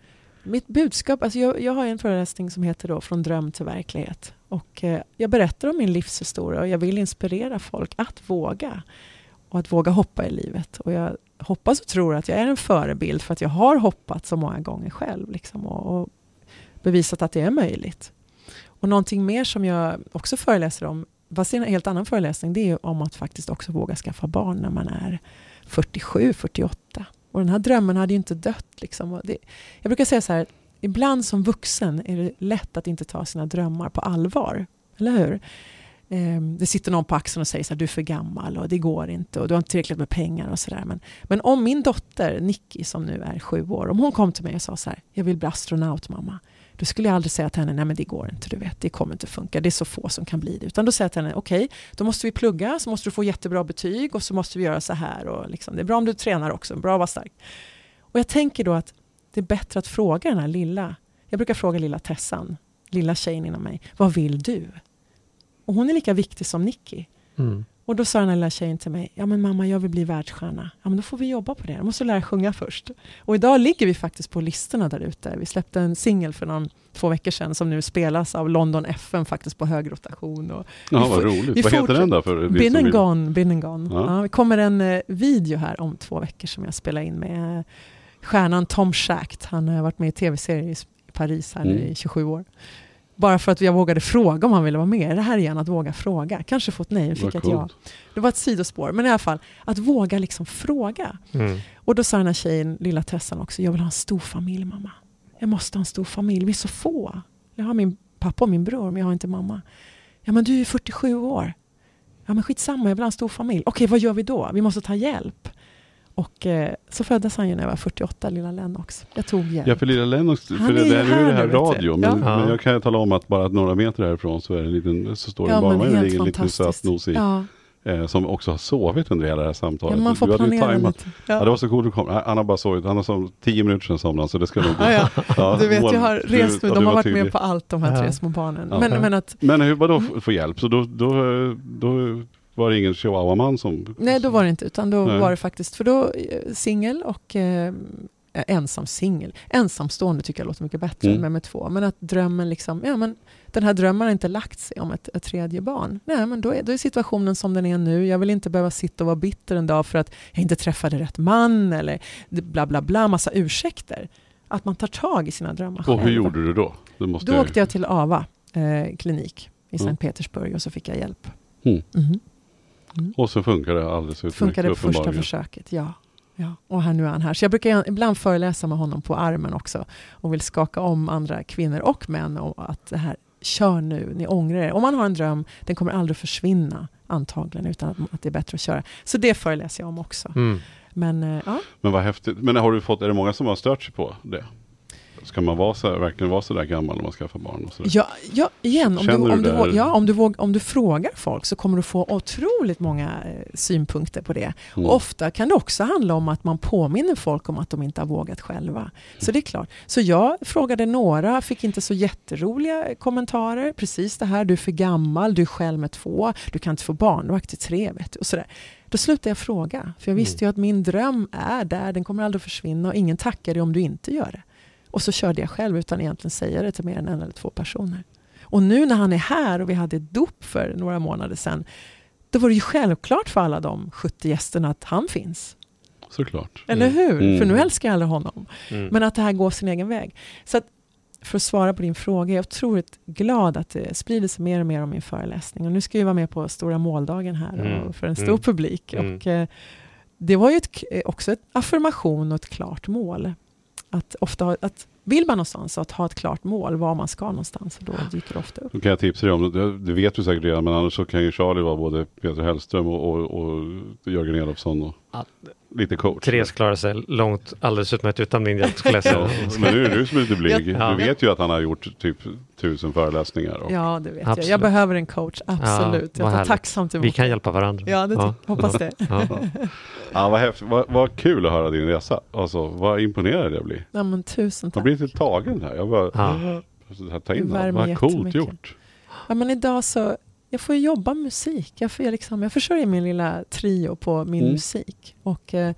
Mitt budskap, alltså jag, jag har en föreläsning som heter då Från dröm till verklighet. Och eh, jag berättar om min livshistoria och jag vill inspirera folk att våga. Och att våga hoppa i livet. Och jag hoppas och tror att jag är en förebild för att jag har hoppat så många gånger själv. Liksom, och, och bevisat att det är möjligt. Och någonting mer som jag också föreläser om, fast det är en helt annan föreläsning, det är om att faktiskt också våga skaffa barn när man är 47, 48. Och den här drömmen hade ju inte dött. Liksom. Och det, jag brukar säga så här, ibland som vuxen är det lätt att inte ta sina drömmar på allvar. Eller hur? Ehm, det sitter någon på axeln och säger så här, du är för gammal och det går inte och du har inte tillräckligt med pengar och sådär. Men, men om min dotter Nicky som nu är sju år, om hon kom till mig och sa så här, jag vill bli astronaut mamma. Då skulle jag aldrig säga till henne, nej men det går inte, du vet, det kommer inte funka, det är så få som kan bli det. Utan då säger jag till henne, okej, då måste vi plugga, så måste du få jättebra betyg och så måste vi göra så här. Och liksom, det är bra om du tränar också, bra att vara stark. Och jag tänker då att det är bättre att fråga den här lilla, jag brukar fråga lilla Tessan, lilla tjejen inom mig, vad vill du? Och hon är lika viktig som Nicky. Mm. Och då sa den här lilla tjejen till mig, ja men mamma jag vill bli världsstjärna. Ja men då får vi jobba på det, jag måste lära sjunga först. Och idag ligger vi faktiskt på listorna där ute. Vi släppte en singel för någon, två veckor sedan som nu spelas av London FM faktiskt på hög rotation. Och Ja, vad får- roligt. vi Vad heter den då? För som and gone, been and gone. Ja. Ja. det kommer en eh, video här om två veckor som jag spelar in med eh, stjärnan Tom Schacht. Han har varit med i tv-serier i Paris här Mm. i 27 år. Bara för att jag vågade fråga om han ville vara med. Det här är igen att våga fråga. Kanske fått nej, fick ett ja. Det var ett sidospår, men i alla fall att våga liksom fråga. Mm. Och då sa den här tjejen, lilla Tessan också, jag vill ha en stor familj mamma. Jag måste ha en stor familj, vi är så få. Jag har min pappa och min bror, men jag har inte mamma. Ja men du är ju 47 år. Ja men skitsamma, jag vill ha en stor familj. Okej, vad gör vi då? Vi måste ta hjälp. Och eh, så föddes han ju när jag var 48, lilla Lennox. Jag tog hjälp. Ja, för lilla Lennox, för Han det, är ju där, nu är här det här nu, radio, men, Ja. men jag kan ju tala om att bara några meter härifrån så är det en liten, så står det ja, vad är det, helt en liten söt nosig, Ja, eh, som också har sovit under hela det här ja, samtalet. man får du hade ju planera tajmat. lite. Ja. det var så coolt du kom. Han har bara sovit, han har som tio minuter sedan somnade så det ska nog Ja, ja. Ja, Du vet, jag har rest med, ja, de har var varit tydlig. med på allt de här Ja. tre små barnen. Ja. Men, men att Men hur, vadå få hjälp? Så då, då, då var det ingen chihuahuaman som... Nej, då var det inte, utan då Nej. var det faktiskt, för då eh, singel och eh, ensam singel. Ensamstående tycker jag låter mycket bättre Mm. än med, två. Men att drömmen liksom, ja men den här drömmen har inte lagt sig om ett, ett tredje barn. Nej, men då är, då är situationen som den är nu. Jag vill inte behöva sitta och vara bitter en dag för att jag inte träffade rätt man eller bla bla bla, massa ursäkter. Att man tar tag i sina drömmar Och hur gjorde du då? Det måste Då åkte jag till AVA eh, klinik i Mm. Sankt Petersburg och så fick jag hjälp. Mm. Mhm. Och så funkar det alldeles utmärkt. Funkade på första försöket, ja. ja. Och här nu är han här. Så jag brukar ibland föreläsa med honom på armen också och vill skaka om andra kvinnor och män och att det här, kör nu, ni ångrar er. Om man har en dröm, den kommer aldrig försvinna antagligen, utan att, att det är bättre att köra. Så det föreläser jag om också. Mm. Men eh, ja, Men vad häftigt. Men har du fått, är det många som har stört sig på det? Ska man vara så, verkligen vara så där gammal när man skaffar barn? Och så där? Ja, ja igen, om du, du om, du, här? ja, om, du våg, om du frågar folk så kommer du få otroligt många eh, synpunkter på det. Mm. Ofta kan det också handla om att man påminner folk om att de inte har vågat själva. Så det är klart. Så jag frågade några, fick inte så jätteroliga kommentarer. Precis det här, du är för gammal, du är själv med två, du kan inte få barn, du har till tre. Vet du, och sådär. Då slutade jag fråga, för jag visste ju att min dröm är där, den kommer aldrig att försvinna och ingen tackar dig om du inte gör det. Och så körde jag själv utan egentligen säga det till mer än en eller två personer. Och nu när han är här och vi hade ett dop för några månader sedan, då var det ju självklart för alla de 70 gästerna att han finns. Såklart. Eller hur? Mm. För nu älskar alla honom. Mm. Men att det här går sin egen väg. Så att, för att svara på din fråga, jag är otroligt glad att det sprider sig mer och mer om min föreläsning. Och nu ska jag vara med på Stora måldagen här Mm. för en stor Mm. publik. Mm. Och, eh, det var ju ett, eh, också ett affirmation och ett klart mål. Att ofta ha, att vill man någonstans, att ha ett klart mål var man ska någonstans, då dyker det ofta upp. Då kan jag tipsa dig om, det det vet du säkert redan, men annars så kan ju Charlie vara både Peter Hellström och, och, och Jörgen Elofsson och. Lite coach. Therese klarar sig långt alldeles utmärkt utan min hjälp skulle jag Ja, säga. men nu är du som är lite blyg. Ja. Du vet ju att han har gjort typ tusen föreläsningar. Och, Ja, det vet jag. Absolut. Jag behöver en coach, absolut. vad jag tar tacksamt emot Vi kan hjälpa varandra. Ja, det ty- hoppas det. Ja. Ja, vad häftigt. Vad, vad kul att höra din resa. Alltså, vad imponerad jag blir. Ja, men tusen Jag tack. blir lite tagen här. Jag bara, Ja. ta in Det Vad coolt gjort. Ja, men idag så, jag får ju jobba med musik. Jag, får ju liksom, jag försörjer min lilla trio på min Mm. musik. Och eh,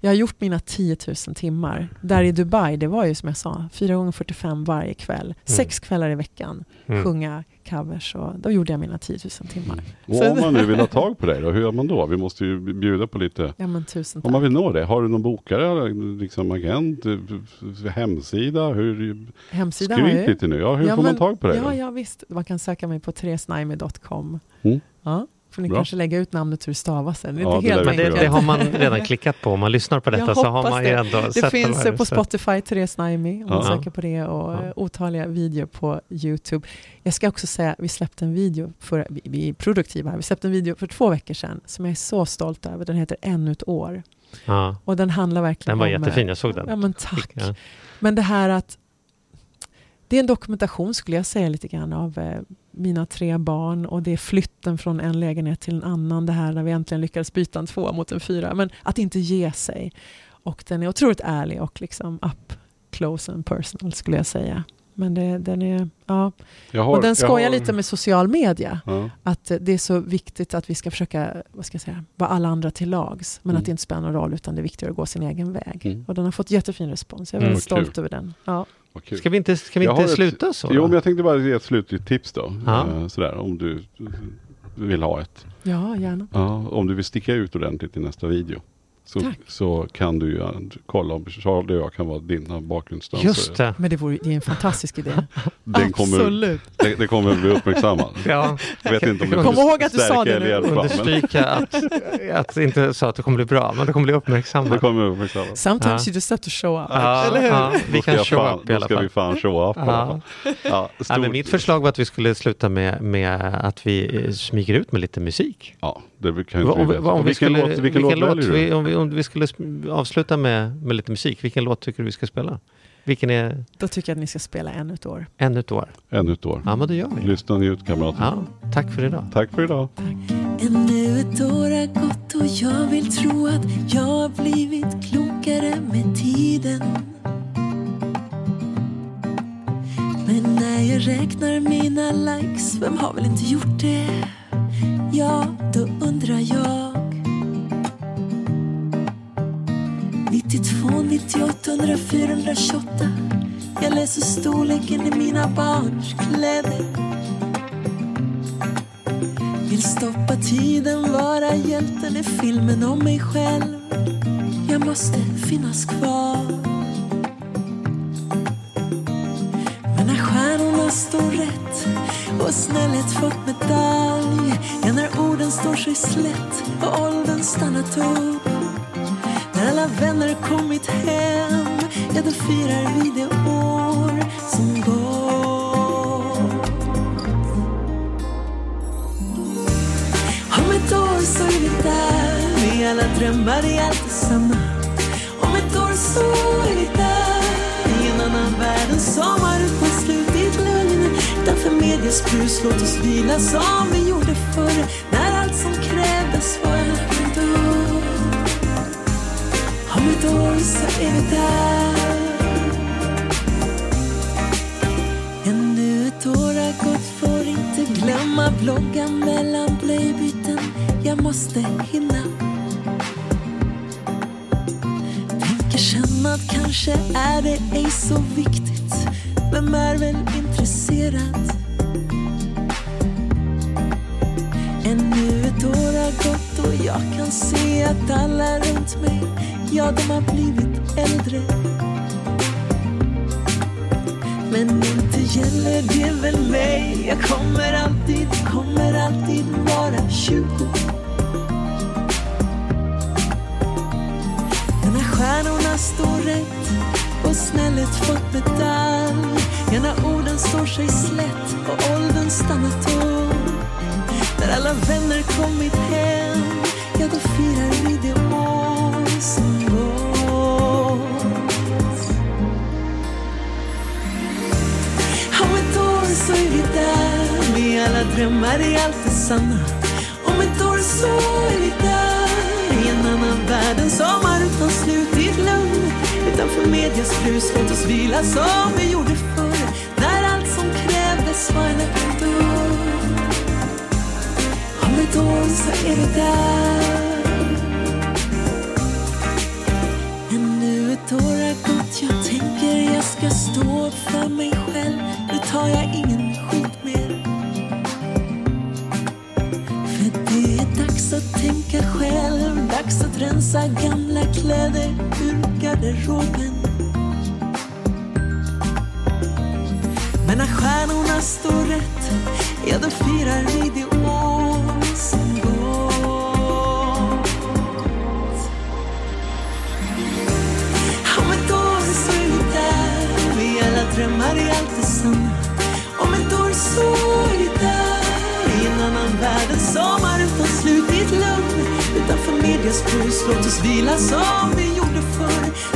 jag har gjort mina 10 000 timmar. Där i Dubai, det var ju som jag sa, 4 gånger 45 varje kväll. Sex kvällar i veckan, Mm. sjunga covers. Och då gjorde jag mina 10 000 timmar. Och Så- om man nu vill ha tag på dig då, hur gör man då? Vi måste ju bjuda på lite Ja, men tusen Om tack. man vill nå det, har du någon bokare, liksom agent, eh, hemsida? Hur, Hemsidan har skryt ju. lite nu, ja, hur Ja, får man men- tag på dig? Ja, då? ja, visst. Man kan söka mig på teresnaimi.com. Mm. Ja, får ni Bra. kanske lägga ut namnet hur det stavas sen. Det är Ja, inte det Men det, det har man redan klickat på. Om man lyssnar på detta Jag så har man ju det. ändå Det sett finns här. eh, på Så- Spotify, Therese Naimi, om man Ja. söker på det, och Ja. eh, otaliga videor på YouTube. Jag ska också säga, vi släppte en video, för, vi, vi är produktiva här, vi släppte en video för två veckor sedan som jag är så stolt över. Den heter Ännu ett år. Ja, Och den handlar verkligen den var om... eh, jättefin, jag såg den. Ja, men tack. Ja. Men det här att det är en dokumentation skulle jag säga lite grann av eh, mina tre barn och det är flytten från en lägenhet till en annan. Det här när vi äntligen lyckades byta en två mot en fyra. Men att inte ge sig. Och den är otroligt ärlig och liksom up close and personal skulle jag säga. Men det, den är, ja. Har, Och den skojar har- lite med social media. Ja. Att eh, det är så viktigt att vi ska försöka vad ska jag säga, vara alla andra till lags. Men Mm. att det inte spelar någon roll utan det är viktigare att gå sin egen väg. Mm. Och den har fått jättefin respons. Jag är Mm. väldigt Vad kul. stolt över den. Ja. Kul. Ska vi inte, ska vi Jag inte har ett- sluta så? Jo, då? men jag tänkte bara ge ett slutligt tips då. Ja. Eh, sådär, om du vill ha ett. ja, gärna. Ja, om du vill sticka ut ordentligt i nästa video. Så, så kan du ju eh, kolla om Charlie och jag kan vara dina bakgrundsdansare. Just det. Men det, vore, det är en fantastisk idé. Den kommer, Absolut. det, det kommer bli uppmärksammad. Ja, Jag vet inte om det Kom kommer ihåg att du sa det eller nu. understryka att, att inte sa att det kommer bli bra, men det kommer bli det uppmärksammat. kommer uppmärksammas. Sometimes Ja. you just have to show up. Ja, Eller hur? ja, vi Då ska kan show fan, up i Då alla ska fall. vi fan show up Ja. Ja, Ja, men mitt förslag var att vi skulle sluta med, med att vi eh, smyger ut med lite musik. Ja, det kan inte Om, vi om, vi vilken skulle, låt, vilken låt väljer vi, om, vi, om vi skulle avsluta med, med lite musik, vilken låt tycker du vi ska spela? Vilken är Då tycker jag att ni ska spela ännu ett år. ännu ett år? Ännu ett år. Ja, men då gör vi det. Lyssna och njut kamrater. Ja, tack för idag. Tack för idag. Ännu ett år har gått och jag vill tro att jag har blivit klokare med tiden. Men när jag räknar mina likes, vem har väl inte gjort det? Ja, då undrar jag. 92, 98, 100, 428. Jag läser storleken i mina barns kläder. Vill stoppa tiden, vara hjälten i filmen om mig själv. Jag måste finnas kvar. Står rätt och snällhet fått medalj. Ja, när orden står sig slätt och åldern stannat upp. När alla vänner kommit hem, ja då firar vi det år som gått Om ett år så är vi där med alla drömmar i allt detsamma Om ett år så är vi där i en annan värld än sommar lugn medias brus låt oss vila som vi gjorde förr När allt som krävdes var en öppen dörr Om ett år så är vi där Ännu ett år har gått, får inte glömma blogga mellan blöjbyten. Jag måste hinna. Tänker känna att kanske är det ej så viktigt. Vem är väl intresserad? Jag kan se att alla runt mig, ja de har blivit äldre. Men inte gäller det väl mig. Jag kommer alltid, kommer alltid vara 20 Men när stjärnorna står rätt och snället fått medalj Ja, när orden står sig slätt och åldern stannat upp När alla vänner kommit hem då firar vi det år som gått Om ett år så är vi där alla drömmar är alltid sanna Om ett år så är vi där i en annan värld En sommar utan slut. I ett lugn Utanför medias brus låt oss vila som vi gjorde förr När allt som krävdes var en öppen dörr Om ett år så är vi där ska stå för mig själv. Nu tar jag ingen skit mer. För det är dags att tänka själv. Dags att rensa gamla kläder ur garderoben. Men när stjärnorna står rätt Ja, då firar vi det är alltid detsamma. Om ett år så är vi där I en annan värld. En sommar utan ett lugn. Utanför medias brus Låt oss vila som vi gjorde förr.